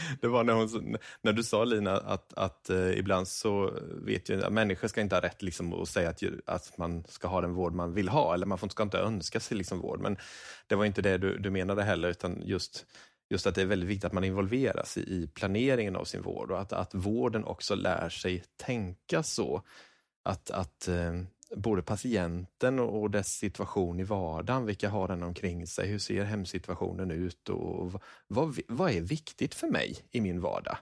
det var när, hon, när du sa Lina att, att eh, ibland så vet ju att människor ska inte ha rätt liksom, att säga att, att man ska ha den vård man vill ha, eller man ska inte önska sig liksom, vård. Men det var inte det du, du menade heller, utan just just att det är väldigt viktigt att man involveras i, i planeringen av sin vård och att, att vården också lär sig tänka så att, att eh, både patienten och dess situation i vardagen, vilka har den omkring sig, hur ser hemsituationen ut och vad, vad är viktigt för mig i min vardag?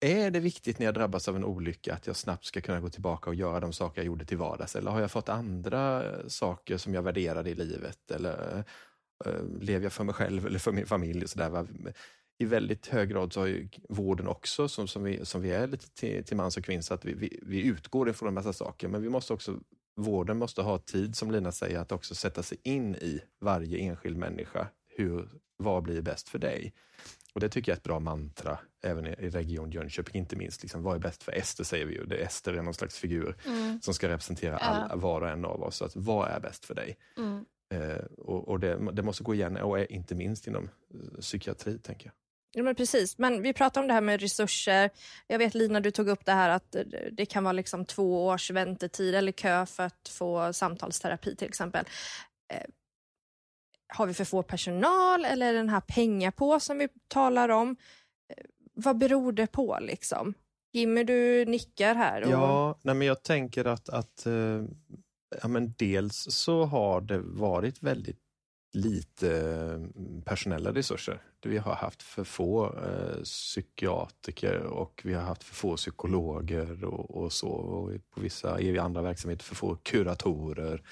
Är det viktigt när jag drabbas av en olycka att jag snabbt ska kunna gå tillbaka och göra de saker jag gjorde till vardags? Eller har jag fått andra saker som jag värderade i livet? Eller lever jag för mig själv eller för min familj? Och så där, I väldigt hög grad så har ju vården också, som, som, vi, som vi är lite till, till mans och kvinna, att vi, vi, vi utgår ifrån en massa saker, men vi måste också Vården måste ha tid, som Lina säger, att också sätta sig in i varje enskild människa. Hur, vad blir bäst för dig? Och det tycker jag är ett bra mantra även i, Region Jönköping, inte minst. Liksom, vad är bäst för Ester, säger vi ju. Det Ester är någon slags figur Mm. som ska representera alla, var och en av oss. Så att, vad är bäst för dig? Mm. Eh, och och det, det måste gå igen, och är inte minst inom eh, psykiatri, tänker jag. Ja, men precis, men vi pratar om det här med resurser. Jag vet Lina, du tog upp det här att eh, det kan vara liksom två års väntetid eller kö för att få samtalsterapi till exempel. Eh, har vi för få personal eller är den här pengapåsen vi talar om? Eh, vad beror det på liksom? Jimmy, du nickar här. Och... Ja, nej, men jag tänker att, att ja, men dels så har det varit väldigt lite eh, personella resurser. Vi har haft för få eh, psykiatriker och vi har haft för få psykologer och, och så. Och på vissa i andra verksamheter för få kuratorer.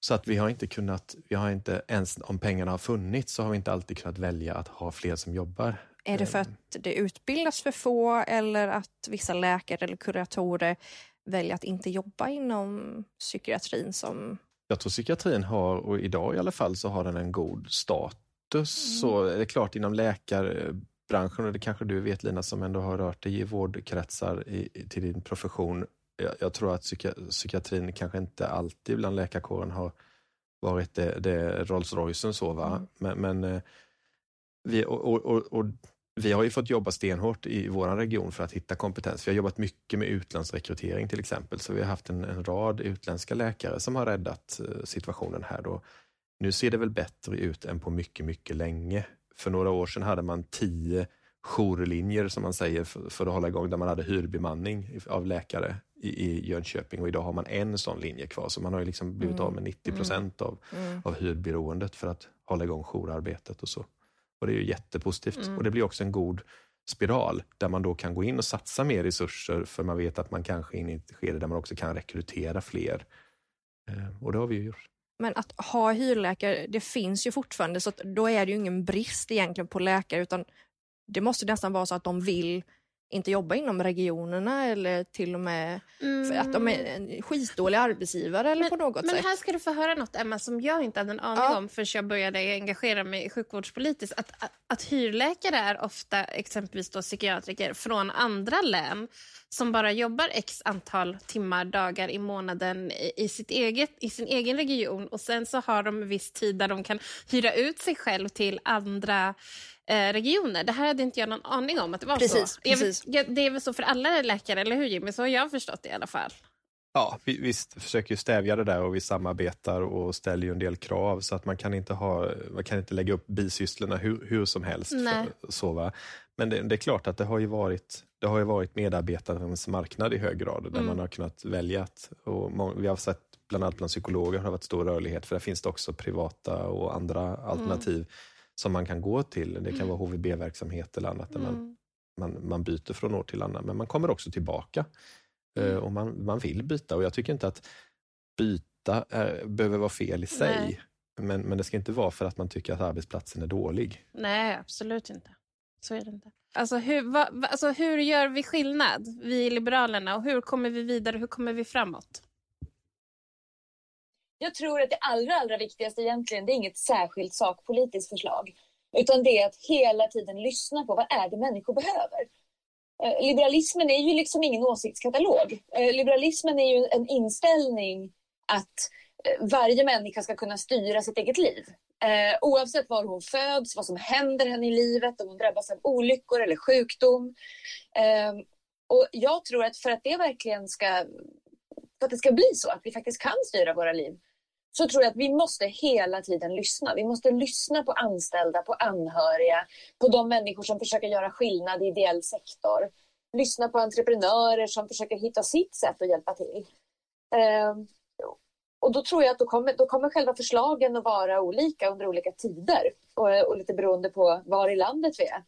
Så att vi har inte kunnat, vi har inte ens om pengarna har funnits så har vi inte alltid kunnat välja att ha fler som jobbar. Är det för att det utbildas för få eller att vissa läkare eller kuratorer väljer att inte jobba inom psykiatrin som Jag tror psykiatrin har, och idag i alla fall, så har den en god status. Så är det klart inom läkarbranschen, och det kanske du vet Lina som ändå har rört dig i vårdkretsar i, till din profession. Jag, jag tror att psyki, psykiatrin kanske inte alltid bland läkarkåren har varit det, det Rolls Roycen så va. Men, men eh, vi, och, och, och vi har ju fått jobba stenhårt i vår region för att hitta kompetens. Vi har jobbat mycket med utlandsrekrytering till exempel. Så vi har haft en, en rad utländska läkare som har räddat eh, situationen här. Då. Nu ser det väl bättre ut än på mycket, mycket länge. För några år sedan hade man tio jourlinjer som man säger för, för att hålla igång där man hade hyrbemanning av läkare i, i Jönköping och idag har man en sån linje kvar. Så man har ju liksom blivit av med 90 procent av, av hyrberoendet för att hålla igång jourarbetet och så. Och det är ju jättepositivt. Och det blir också en god spiral där man då kan gå in och satsa mer resurser för man vet att man kanske är inne i ett skede där man också kan rekrytera fler. Eh, Och det har vi ju gjort. Men att ha hyrläkare, det finns ju fortfarande så att då är det ju ingen brist egentligen på läkare utan det måste nästan vara så att de vill inte jobba inom regionerna eller till och med för att de är en skitdålig arbetsgivare eller på något Mm. Men sätt. här ska du få höra något, Emma, som jag inte hade en aning Ja. om förrän jag började engagera mig sjukvårdspolitiskt. Att, att, att hyrläkare är ofta exempelvis då psykiatriker från andra län som bara jobbar x antal timmar, dagar i månaden i, i, sitt eget, i sin egen region och sen så har de en viss tid där de kan hyra ut sig själv till andra regioner. Det här hade inte jag någon aning om att det var Precis, så. Precis. det är väl så för alla läkare, eller hur Jimmy? Så har jag förstått det i alla fall. Ja, vi, vi försöker ju stävja det där och vi samarbetar och ställer ju en del krav så att man kan inte, ha, man kan inte lägga upp bisysslorna hur, hur som helst. Nej. För, så va? Men det, det är klart att det har ju varit, det har ju varit medarbetarens marknad i hög grad där Mm. man har kunnat välja att, och må, vi har sett bland annat bland psykologer har det varit stor rörlighet för där finns det också privata och andra alternativ som man kan gå till. Det kan vara HVB-verksamhet eller annat där man, Mm. man, man byter från år till annat men man kommer också tillbaka. Eh, och man, man vill byta och jag tycker inte att byta är, behöver vara fel i sig. Nej. Men, men det ska inte vara för att man tycker att arbetsplatsen är dålig. Nej, absolut inte. Så är det inte. Alltså hur, va, alltså hur gör vi skillnad, vi i Liberalerna, och hur kommer vi vidare, hur kommer vi framåt? Jag tror att det allra, allra viktigaste egentligen, det är inget särskilt sakpolitiskt förslag. Utan det är att hela tiden lyssna på vad är det människor behöver. Eh, Liberalismen är ju liksom ingen åsiktskatalog. Eh, Liberalismen är ju en inställning att eh, varje människa ska kunna styra sitt eget liv. Eh, oavsett var hon föds, vad som händer henne i livet, om hon drabbas av olyckor eller sjukdom. Ehm, och jag tror att för att det verkligen ska, för att det ska bli så, att vi faktiskt kan styra våra liv, så tror jag att vi måste hela tiden lyssna. Vi måste lyssna på anställda, på anhöriga, på de människor som försöker göra skillnad i ideell sektor. Lyssna på entreprenörer som försöker hitta sitt sätt att hjälpa till. Ehm, och då tror jag att då kommer, då kommer själva förslagen att vara olika under olika tider och, och lite beroende på var i landet vi är.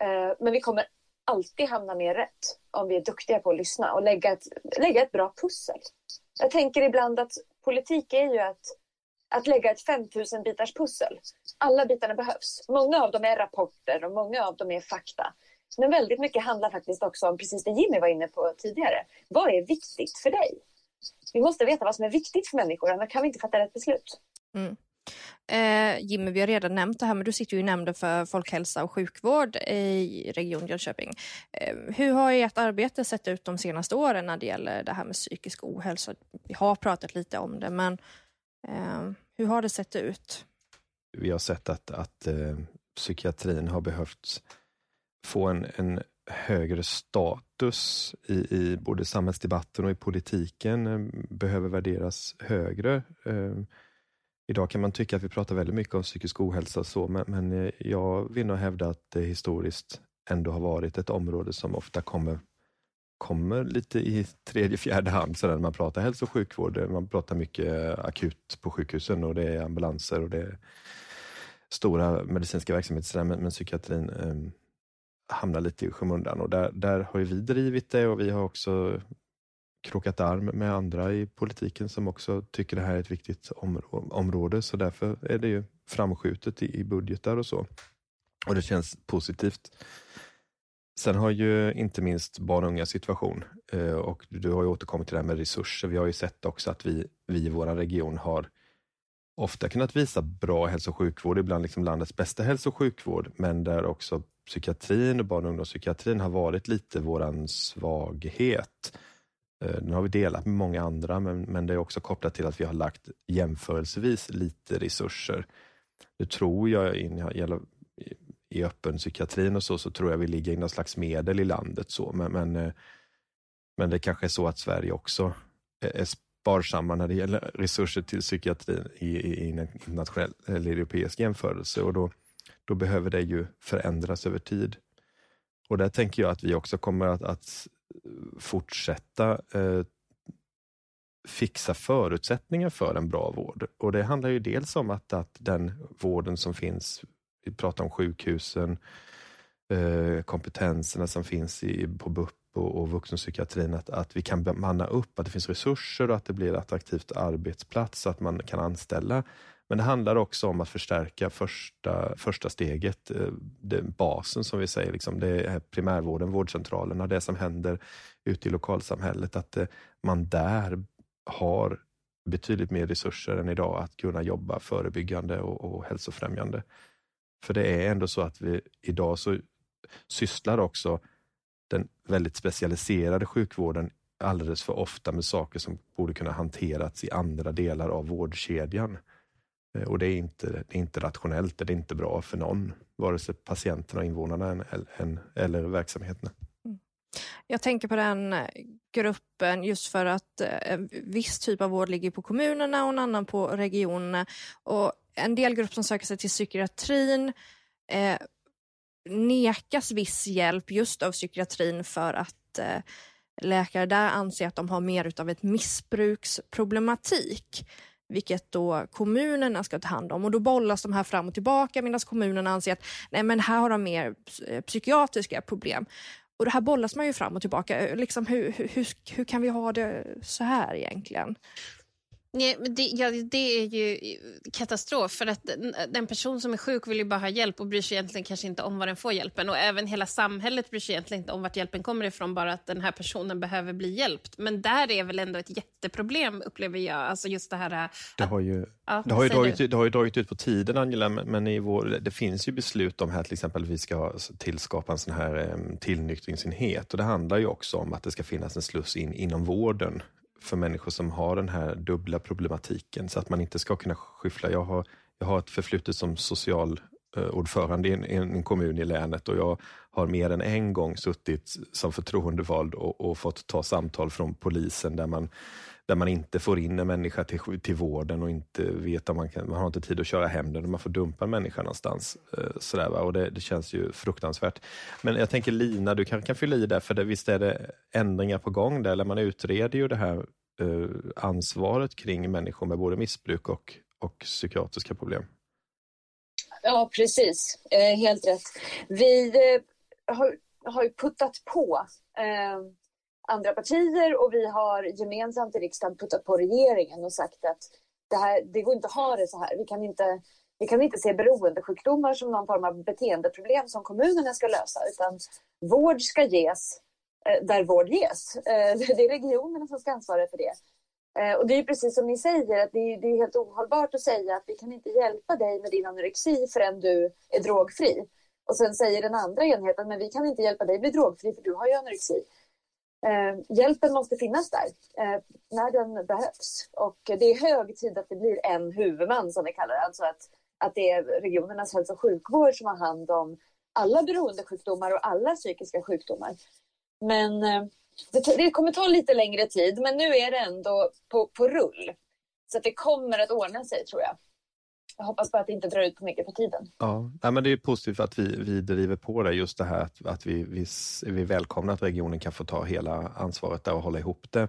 Ehm, men vi kommer alltid hamna mer rätt om vi är duktiga på att lyssna och lägga ett, lägga ett bra pussel. Jag tänker ibland att politik är ju att, att lägga ett 5000 bitars pussel. Alla bitarna behövs. Många av dem är rapporter och många av dem är fakta. Men väldigt mycket handlar faktiskt också om precis det Jimmy var inne på tidigare. Vad är viktigt för dig? Vi måste veta vad som är viktigt för människor, annars kan vi inte fatta rätt beslut. Mm. Eh, Jimmy, vi har redan nämnt det här, men du sitter ju i nämnden för folkhälsa och sjukvård i Region Jönköping. Eh, hur har ert arbete sett ut de senaste åren när det gäller det här med psykisk ohälsa? Vi har pratat lite om det, men eh, hur har det sett ut? Vi har sett att, att eh, psykiatrin har behövt få en, en högre status i, i både samhällsdebatten och i politiken, eh, behöver värderas högre. Eh, Idag kan man tycka att vi pratar väldigt mycket om psykisk ohälsa, så, men, men eh, jag vill nog hävda att det historiskt ändå har varit ett område som ofta kommer, kommer lite i tredje, fjärde hand så när man pratar hälso och sjukvård. Eh, man pratar mycket eh, akut på sjukhusen och det är ambulanser och det är stora medicinska verksamheter, men, men psykiatrin eh, hamnar lite i skymundan och där, där har vi drivit det och vi har också krokat arm med andra i politiken som också tycker det här är ett viktigt område. Så därför är det ju framskjutet i, budgetar och så. Och det känns positivt. Sen har ju inte minst barn och unga situation eh, och du har ju återkommit till det här med resurser. Vi har ju sett också att vi, vi i vår region har ofta kunnat visa bra hälso och sjukvård, ibland liksom landets bästa hälso och sjukvård, men där också psykiatrin och barn och ungdomspsykiatrin har varit lite våran svaghet. Eh, Den har vi delat med många andra, men, men det är också kopplat till att vi har lagt jämförelsevis lite resurser. Nu tror jag, i, i öppen psykiatrin och så, så tror jag vi ligger i någon slags medel i landet. så, men, men, eh, men det kanske är så att Sverige också är sparsamma när det gäller resurser till psykiatrin i, i, i en internationell eller europeisk jämförelse och då, då behöver det ju förändras över tid. Och där tänker jag att vi också kommer att, att fortsätta eh, fixa förutsättningar för en bra vård. Och det handlar ju dels om att, att den vården som finns, vi pratar om sjukhusen, eh, kompetenserna som finns i, på BUP och, och vuxenpsykiatrin, att, att vi kan bemanna upp, att det finns resurser och att det blir ett attraktivt arbetsplats, så att man kan anställa men det handlar också om att förstärka första, första steget, eh, det, basen som vi säger, liksom, det är primärvården, vårdcentralerna, det som händer ute i lokalsamhället, att eh, man där har betydligt mer resurser än idag att kunna jobba förebyggande och, och hälsofrämjande. För det är ändå så att vi idag så sysslar också den väldigt specialiserade sjukvården alldeles för ofta med saker som borde kunna hanterats i andra delar av vårdkedjan. Eh, och det är inte, det är inte rationellt, det är inte bra för någon, vare sig patienterna, invånarna eller, eller verksamheterna. Mm. Jag tänker på den eh, gruppen just för att en viss typ av vård ligger på kommunerna och en annan på regionerna. Och en del grupp som söker sig till psykiatrin eh, nekas viss hjälp just av psykiatrin för att eh, läkare där anser att de har mer av ett missbruksproblematik vilket då kommunerna ska ta hand om. Och Då bollas de här fram och tillbaka medan kommunerna anser att nej, men här har de mer eh, psykiatriska problem. Och Det här bollas man ju fram och tillbaka. Eh, liksom, hur, hur, hur kan vi ha det så här egentligen? Nej, men det, ja, det är ju katastrof. För att den person som är sjuk vill ju bara ha hjälp och bryr sig egentligen kanske inte om var den får hjälpen. Och även hela samhället bryr sig egentligen inte om vart hjälpen kommer ifrån, bara att den här personen behöver bli hjälpt. Men där är väl ändå ett jätteproblem, upplever jag. Alltså just det här... Att, det har ju, ja, det har ju, dragit, det har ju dragit ut på tiden, Angela, men i vår, det finns ju beslut om här till exempel att vi ska tillskapa en sån här tillnyktringsenhet. Och det handlar ju också om att det ska finnas en sluss in inom vården för människor som har den här dubbla problematiken så att man inte ska kunna skyffla. Jag har, jag har ett förflutet som socialordförande eh, i en, en kommun i länet och jag har mer än en gång suttit som förtroendevald och, och fått ta samtal från polisen där man där man inte får in en människa till, till vården och inte vet om man kan, man har inte tid att köra hem den, man får dumpa en människa någonstans. Eh, sådär, va? Och det, det, känns ju fruktansvärt. Men jag tänker Lina, du kanske kan fylla i där, för det, visst är det ändringar på gång där, eller man utreder ju det här eh, ansvaret kring människor med både missbruk och, och psykiatriska problem. Ja, precis. Eh, helt rätt. Vi eh, har, har puttat på eh, andra partier och vi har gemensamt i riksdagen puttat på regeringen och sagt att det, här, det går inte att ha det så här. Vi kan inte, vi kan inte se beroendesjukdomar som någon form av beteendeproblem som kommunerna ska lösa utan vård ska ges eh, där vård ges. Eh, det är regionerna som ska ansvara för det. Eh, och det är precis som ni säger, att det är, det är helt ohållbart att säga att vi kan inte hjälpa dig med din anorexi förrän du är drogfri. Och sen säger den andra enheten, men vi kan inte hjälpa dig bli drogfri för du har ju anorexi. Eh, hjälpen måste finnas där eh, när den behövs. Och det är hög tid att det blir en huvudman som vi kallar det. Alltså att, att det är regionernas hälso och sjukvård som har hand om alla beroendesjukdomar och alla psykiska sjukdomar. Men eh, det, det, kommer ta lite längre tid, men nu är det ändå på, på rull. Så att det kommer att ordna sig tror jag. Jag hoppas bara att det inte drar ut på mycket på tiden. Ja, ja men det är positivt att vi, vi driver på det, just det här att, att vi, vi, vi välkomnar att regionen kan få ta hela ansvaret där och hålla ihop det.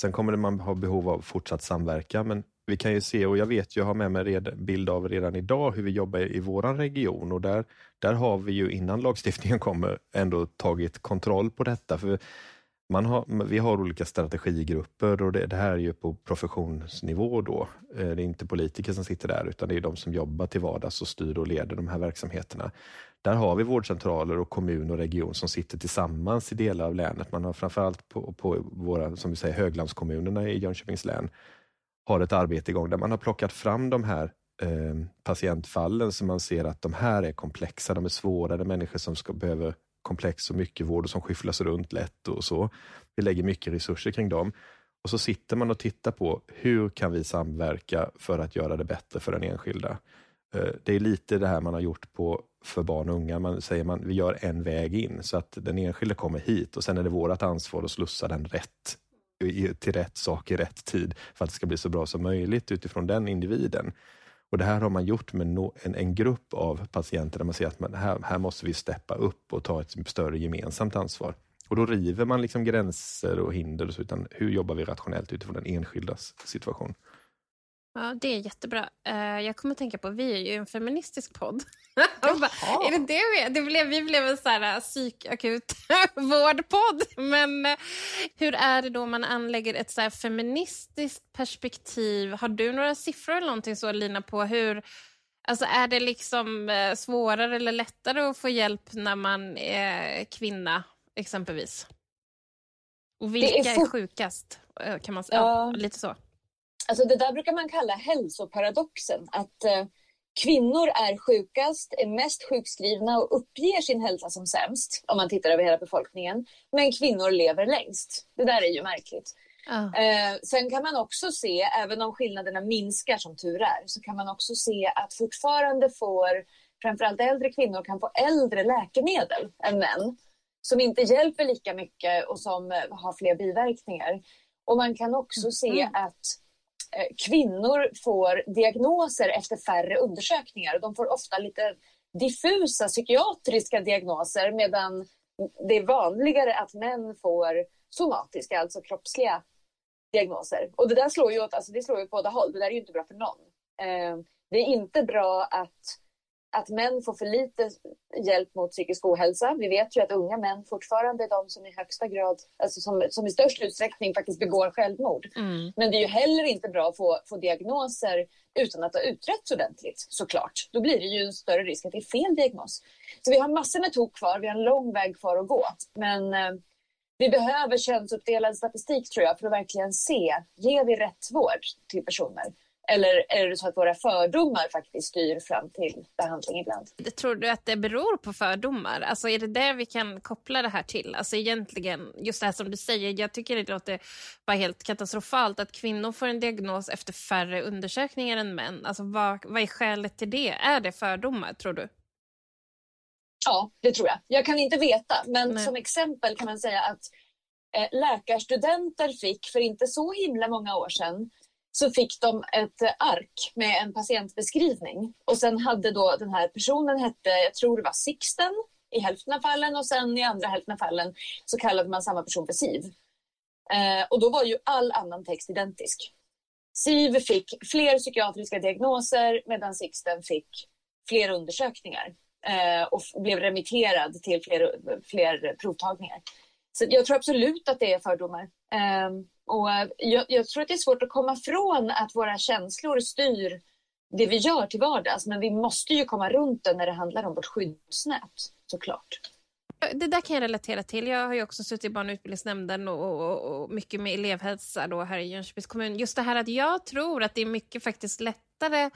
Sen kommer man ha behov av fortsatt samverkan, men vi kan ju se, och jag vet, jag har med mig red, bild av redan idag hur vi jobbar i våran region och där, där har vi ju innan lagstiftningen kommer ändå tagit kontroll på detta. För man har, vi har olika strategigrupper och det, det, här är ju på professionsnivå då. Eh, det är inte politiker som sitter där utan det är de som jobbar till vardags och styr och leder de här verksamheterna. Där har vi vårdcentraler och kommun och region som sitter tillsammans i delar av länet. Man har framförallt på, på våra som vi säger, höglandskommunerna i Jönköpings län har ett arbete igång där man har plockat fram de här eh, patientfallen som man ser att de här är komplexa, de är svåra, det är människor som ska, behöver komplex och mycket vård och som skyfflas runt lätt och så. Vi lägger mycket resurser kring dem. Och så sitter man och tittar på hur kan vi samverka för att göra det bättre för den enskilda. Eh, det är lite det här man har gjort på för barn och unga. Man säger man vi gör en väg in så att den enskilde kommer hit och sen är det vårt ansvar att slussa den rätt till rätt sak i rätt tid för att det ska bli så bra som möjligt utifrån den individen. Och Det här har man gjort med no, en, en grupp av patienter där man ser att man, här, här måste vi steppa upp och ta ett större gemensamt ansvar. Och Då river man liksom gränser och hinder, och så, utan hur jobbar vi rationellt utifrån den enskildas situation? Ja, det är jättebra. Uh, jag kommer att tänka på, vi är ju en feministisk podd. bara, är det det vi? Det blev, vi blev en sån här psykakut vårdpodd. Men uh, hur är det då man anlägger ett så feministiskt perspektiv? Har du några siffror eller någonting så, Lina, på hur Alltså är det liksom uh, svårare eller lättare att få hjälp när man är kvinna, exempelvis? Och vilka är, är, sjukast? Kan man säga? Ja. lite så. Alltså det där brukar man kalla hälsoparadoxen. Att eh, kvinnor är sjukast, är mest sjukskrivna och uppger sin hälsa som sämst om man tittar över hela befolkningen. Men kvinnor lever längst. Det där är ju märkligt. Eh, sen kan man också se, även om skillnaderna minskar som tur är, så kan man också se att fortfarande får framförallt äldre kvinnor kan få äldre läkemedel än män som inte hjälper lika mycket och som eh, har fler biverkningar. Och man kan också mm. se att Eh, Eh, kvinnor får diagnoser efter färre undersökningar. De får ofta lite diffusa psykiatriska diagnoser medan det är vanligare att män får somatiska, alltså kroppsliga diagnoser. Och det där slår ju åt, alltså det slår ju båda håll. Det där är ju inte bra för någon. Eh, det är inte bra att att män får för lite hjälp mot psykisk ohälsa. Vi vet ju att unga män fortfarande är de som i högsta grad, alltså som, som i störst utsträckning faktiskt begår självmord. Mm. Men det är ju heller inte bra att få, få diagnoser utan att ha utretts ordentligt såklart. Då blir det ju en större risk att det är fel diagnos. Så vi har massor med tok kvar, vi har en lång väg kvar att gå. Men eh, vi behöver könsuppdelad statistik tror jag för att verkligen se, ger vi rätt vård till personer? Eller är det så att våra fördomar faktiskt styr fram till behandling ibland? Tror du att det beror på fördomar? Alltså är det där vi kan koppla det här till? Alltså egentligen, just det här som du säger, jag tycker det låter bara helt katastrofalt att kvinnor får en diagnos efter färre undersökningar än män. Alltså vad, vad är skälet till det? Är det fördomar, tror du? Ja, det tror jag. Jag kan inte veta, men Nej. som exempel kan man säga att eh, läkarstudenter fick för inte så himla många år sedan så fick de ett eh, ark med en patientbeskrivning. Och sen hade då den här personen hette, jag tror det var Sixten i hälften av fallen och sen i andra hälften av fallen så kallade man samma person för SIV. Eh, och då var ju all annan text identisk. SIV fick fler psykiatriska diagnoser medan Sixten fick fler undersökningar eh, och blev remitterad till fler, fler provtagningar. Så jag tror absolut att det är fördomar. Eh, och eh, jag, jag, tror att det är svårt att komma från att våra känslor styr det vi gör till vardags. Men vi måste ju komma runt det när det handlar om vårt skyddsnät, såklart. Det där kan jag relatera till. Jag har ju också suttit i barn och utbildningsnämnden och, och, och mycket med elevhälsa då här i Jönköpings kommun. Just det här att jag tror att det är mycket faktiskt lättare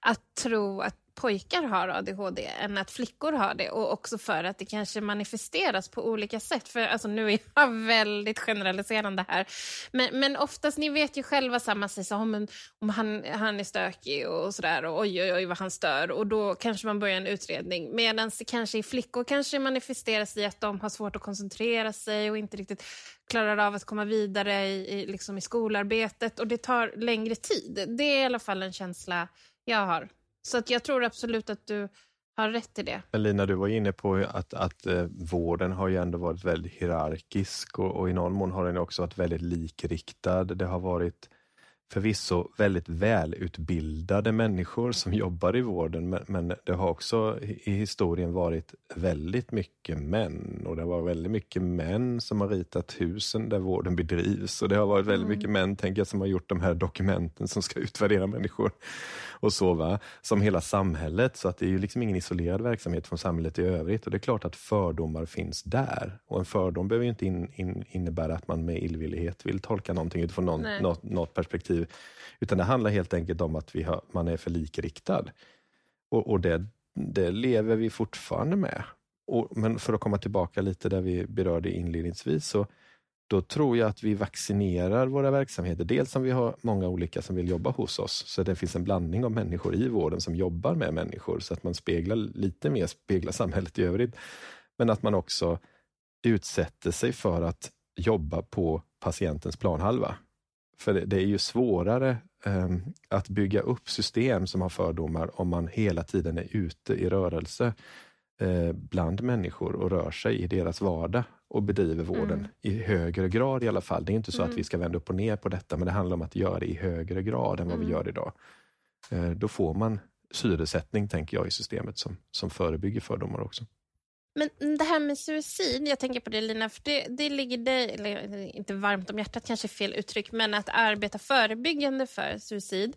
att tro att pojkar har ADHD än att flickor har det och också för att det kanske manifesteras på olika sätt. För alltså, Nu är jag väldigt generaliserande här, men, men oftast, ni vet ju själva, man säger så, om, om han, han är stökig och sådär och oj, oj, oj vad han stör och då kanske man börjar en utredning. Medan det kanske i flickor kanske manifesteras i att de har svårt att koncentrera sig och inte riktigt klarar av att komma vidare i, i, liksom i skolarbetet och det tar längre tid. Det är i alla fall en känsla jag har. Så att jag tror absolut att du har rätt i det. Lina, du var inne på att, att eh, vården har ju ändå varit väldigt hierarkisk och, och i någon mån har den också varit väldigt likriktad. Det har varit förvisso väldigt välutbildade människor som jobbar i vården men, men, det har också i historien varit väldigt mycket män och det var väldigt mycket män som har ritat husen där vården bedrivs och det har varit väldigt mm. mycket män tänker jag, som har gjort de här dokumenten som ska utvärdera människor och så, va? som hela samhället. Så att det är ju liksom ingen isolerad verksamhet från samhället i övrigt. Och det är klart att fördomar finns där. Och en fördom behöver inte in, in, innebära att man med illvillighet vill tolka någonting utifrån någon, något, något, perspektiv. Utan det handlar helt enkelt om att vi har, man är för likriktad. Och, och det, det lever vi fortfarande med. Och, men för att komma tillbaka lite där vi berörde inledningsvis, så då tror jag att vi vaccinerar våra verksamheter. Dels om vi har många olika som vill jobba hos oss, så det finns en blandning av människor i vården som jobbar med människor, så att man speglar lite mer speglar samhället i övrigt. Men att man också utsätter sig för att jobba på patientens planhalva. För det, är ju svårare um, att bygga upp system som har fördomar om man hela tiden är ute i rörelse eh, bland människor och rör sig i deras vardag och bedriver vården mm. i högre grad i alla fall. Det är inte så mm. att vi ska vända upp och ner på detta, men det handlar om att göra det i högre grad än vad mm. vi gör idag. Eh, då får man syresättning, tänker jag, i systemet som, som förebygger fördomar också. Men det här med suicid, jag tänker på det Lina, för det, det ligger dig, eller inte varmt om hjärtat kanske är fel uttryck, men att arbeta förebyggande för suicid.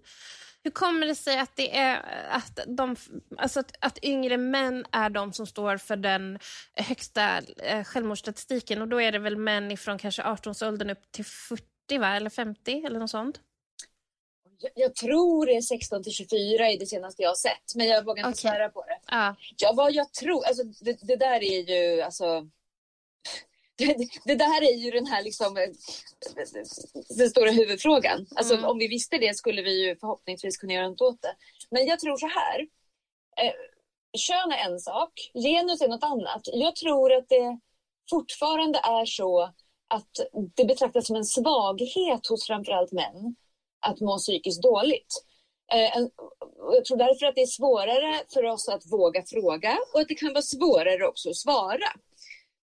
Hur kommer det sig att det är att, de, alltså att, att yngre män är de som står för den högsta eh, självmordsstatistiken och då är det väl män ifrån kanske 18-årsåldern upp till 40 va? eller 50 eller något sånt? Jag, jag tror det är 16 till 24 i det senaste jag har sett, men jag vågar inte okay. svära på det. Ah. Ja, vad jag tror, alltså det, det där är ju alltså det, det, där är ju den här liksom, eh, den stora huvudfrågan. Alltså, mm. Om vi visste det skulle vi ju förhoppningsvis kunna göra något åt det. Men jag tror så här. Eh, kön är en sak, genus är något annat. Jag tror att det fortfarande är så att det betraktas som en svaghet hos framförallt män att må psykiskt dåligt. Eh, jag tror därför att det är svårare för oss att våga fråga och att det kan vara svårare också att svara.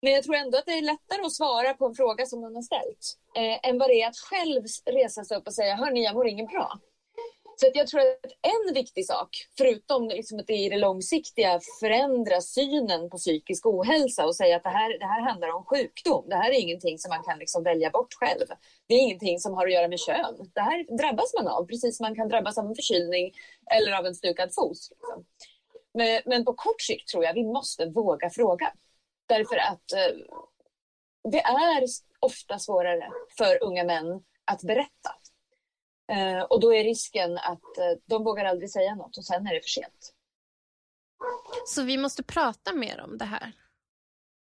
Men jag tror ändå att det är lättare att svara på en fråga som man har ställt eh, än vad det är att själv resa sig upp och säga hörni, jag mår ingen bra. Så att jag tror att en viktig sak, förutom liksom att det i det långsiktiga förändra synen på psykisk ohälsa och säga att det här, det här handlar om sjukdom. Det här är ingenting som man kan liksom välja bort själv. Det är ingenting som har att göra med kön. Det här drabbas man av, precis som man kan drabbas av en förkylning eller av en stukad fot. Liksom. Men, men på kort sikt tror jag vi måste våga fråga. Därför att eh, det är ofta svårare för unga män att berätta. Eh, och då är risken att eh, de vågar aldrig säga något och sen är det för sent. Så vi måste prata mer om det här?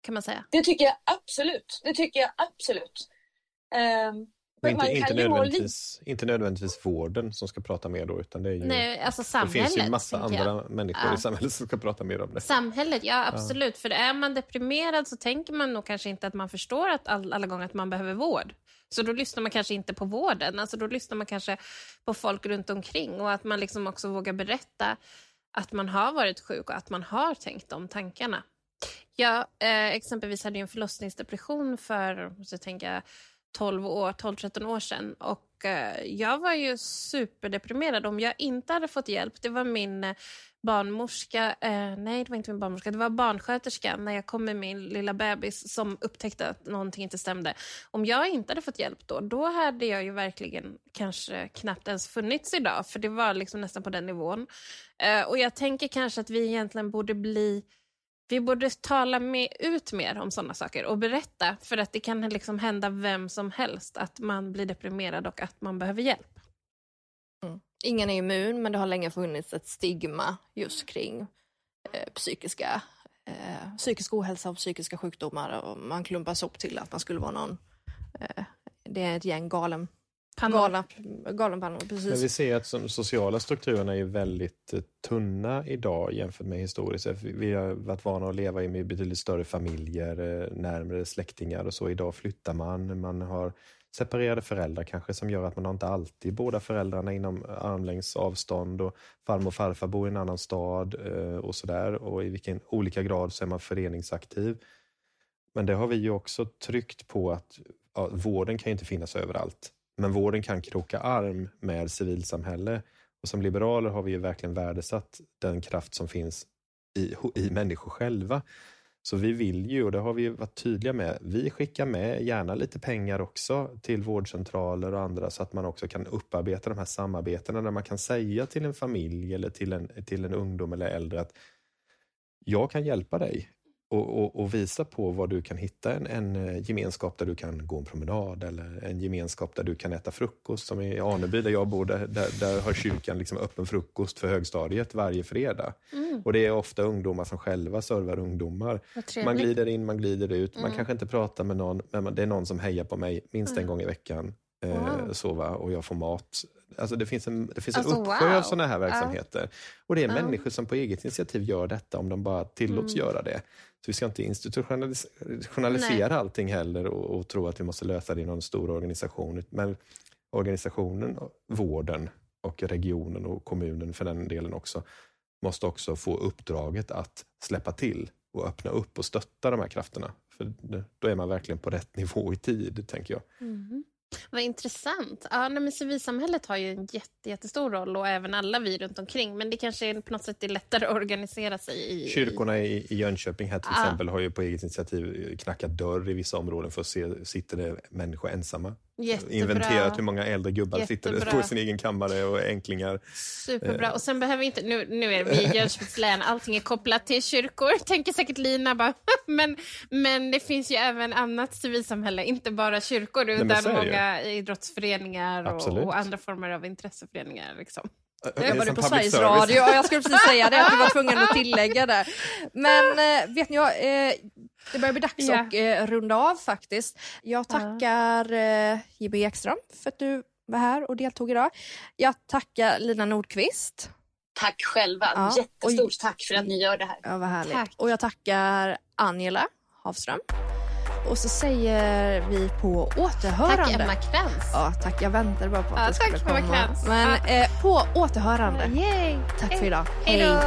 Kan man säga? Det tycker jag absolut. Det tycker jag absolut. Inte, inte, nödvändigtvis, inte nödvändigtvis vården som ska prata mer då, utan det är ju... Nej, alltså samhället, det finns ju en massa andra jag. människor ja. i samhället som ska prata mer om det. Samhället, ja absolut. Ja. För är man deprimerad så tänker man nog kanske inte att man förstår att all, alla gånger att man behöver vård. Så då lyssnar man kanske inte på vården, alltså då lyssnar man kanske på folk runt omkring och att man liksom också vågar berätta att man har varit sjuk och att man har tänkt de tankarna. Jag eh, exempelvis hade en förlossningsdepression för, så tänka 12 år, 12-13 år sedan. Och eh, jag var ju superdeprimerad om jag inte hade fått hjälp. Det var min eh, barnmorska, eh, nej det var inte min barnmorska, det var barnsköterska när jag kom med min lilla bebis som upptäckte att någonting inte stämde. Om jag inte hade fått hjälp då, då hade jag ju verkligen kanske knappt ens funnits idag, för det var liksom nästan på den nivån. Eh, och jag tänker kanske att vi egentligen borde bli vi borde tala med, ut mer om sådana saker och berätta, för att det kan liksom hända vem som helst att man blir deprimerad och att man behöver hjälp. Mm. Ingen är immun, men det har länge funnits ett stigma just kring eh, psykiska, eh, psykisk ohälsa och psykiska sjukdomar. Och man klumpas ihop till att man skulle vara någon... Eh, det är ett gäng galen, galna, galenpannor. Precis. Men vi ser att de sociala strukturerna är väldigt eh, tunna idag jämfört med historiskt. Vi- har varit vana att leva i betydligt större familjer, eh, närmare släktingar och så. Idag flyttar man, man har separerade föräldrar kanske som gör att man inte alltid båda föräldrarna inom armlängds avstånd och farmor och farfar bor i en annan stad eh, och sådär och i vilken olika grad så är man föreningsaktiv. Men det har vi ju också tryckt på att ja, vården kan ju inte finnas överallt. Men vården kan kroka arm med civilsamhälle. Och som liberaler har vi ju verkligen värdesatt den kraft som finns i, i människor själva. Så vi vill ju, och det har vi varit tydliga med, vi skickar med gärna lite pengar också till vårdcentraler och andra så att man också kan upparbeta de här samarbetena där man kan säga till en familj eller till en, till en ungdom eller äldre att jag kan hjälpa dig och, och, och visa på var du kan hitta en, en eh, gemenskap där du kan gå en promenad eller en gemenskap där du kan äta frukost. Som i Aneby där jag bor, där, där, där har kyrkan liksom öppen frukost för högstadiet varje fredag. Mm, Och det är ofta ungdomar som själva servar ungdomar. Man glider in, man glider ut, man Mm. kanske inte pratar med någon, men man- det är någon som hejar på mig minst en Mm. gång i veckan. Eh, Wow. så va? Och jag får mat. Alltså det finns en, det finns en Alltså, uppsjö av wow. sådana här verksamheter. Och det är människor som på eget initiativ gör detta om de bara tillåts Mm. göra det. Så vi ska inte institutionalisera allting heller och, och tro att vi måste lösa det i någon stor organisation. Men organisationen, vården och regionen och kommunen för den delen också måste också få uppdraget att släppa till och öppna upp och stötta de här krafterna. För då är man verkligen på rätt nivå i tid, tänker jag. Mhm. Vad intressant. Ja, nej, men civilsamhället har ju en jätte, jättestor roll och även alla vi runt omkring. Men det kanske är, på något sätt är lättare att organisera sig i... Kyrkorna i, i Jönköping här till Ah. exempel har ju på eget initiativ knackat dörr i vissa områden för att se, sitter det människor ensamma? Jättebra. Inventerat hur många äldre gubbar sitter Jättebra. på sin egen kammare och änklingar. Superbra. Och sen behöver vi inte... Nu, nu är vi i Jönköpings län, allting är kopplat till kyrkor, tänker säkert Lina bara. Men, men det finns ju även annat civilsamhälle, inte bara kyrkor, utan ju. många idrottsföreningar och, och andra former av intresseföreningar. Liksom. Det Jag jobbade som på Sveriges service. Radio jag skulle precis säga det, att du var tvungen att tillägga det. Men eh, vet ni, jag, eh, det börjar bli dags Ja. att eh, runda av faktiskt. Jag tackar eh, J.B. Ekström för att du var här och deltog idag. Jag tackar Lina Nordqvist. Tack själva. Ja, Jättestort och- tack för att ni gör det här. Ja, vad härligt. Tack. Och jag tackar Angela Havström. Och så säger vi på återhörande. Tack Emma Krantz. Ja, tack. Jag väntade bara på att Ja, det skulle tack, Emma komma. Krantz. Men Ja. eh, på återhörande. Yay. Tack för idag. Hej då.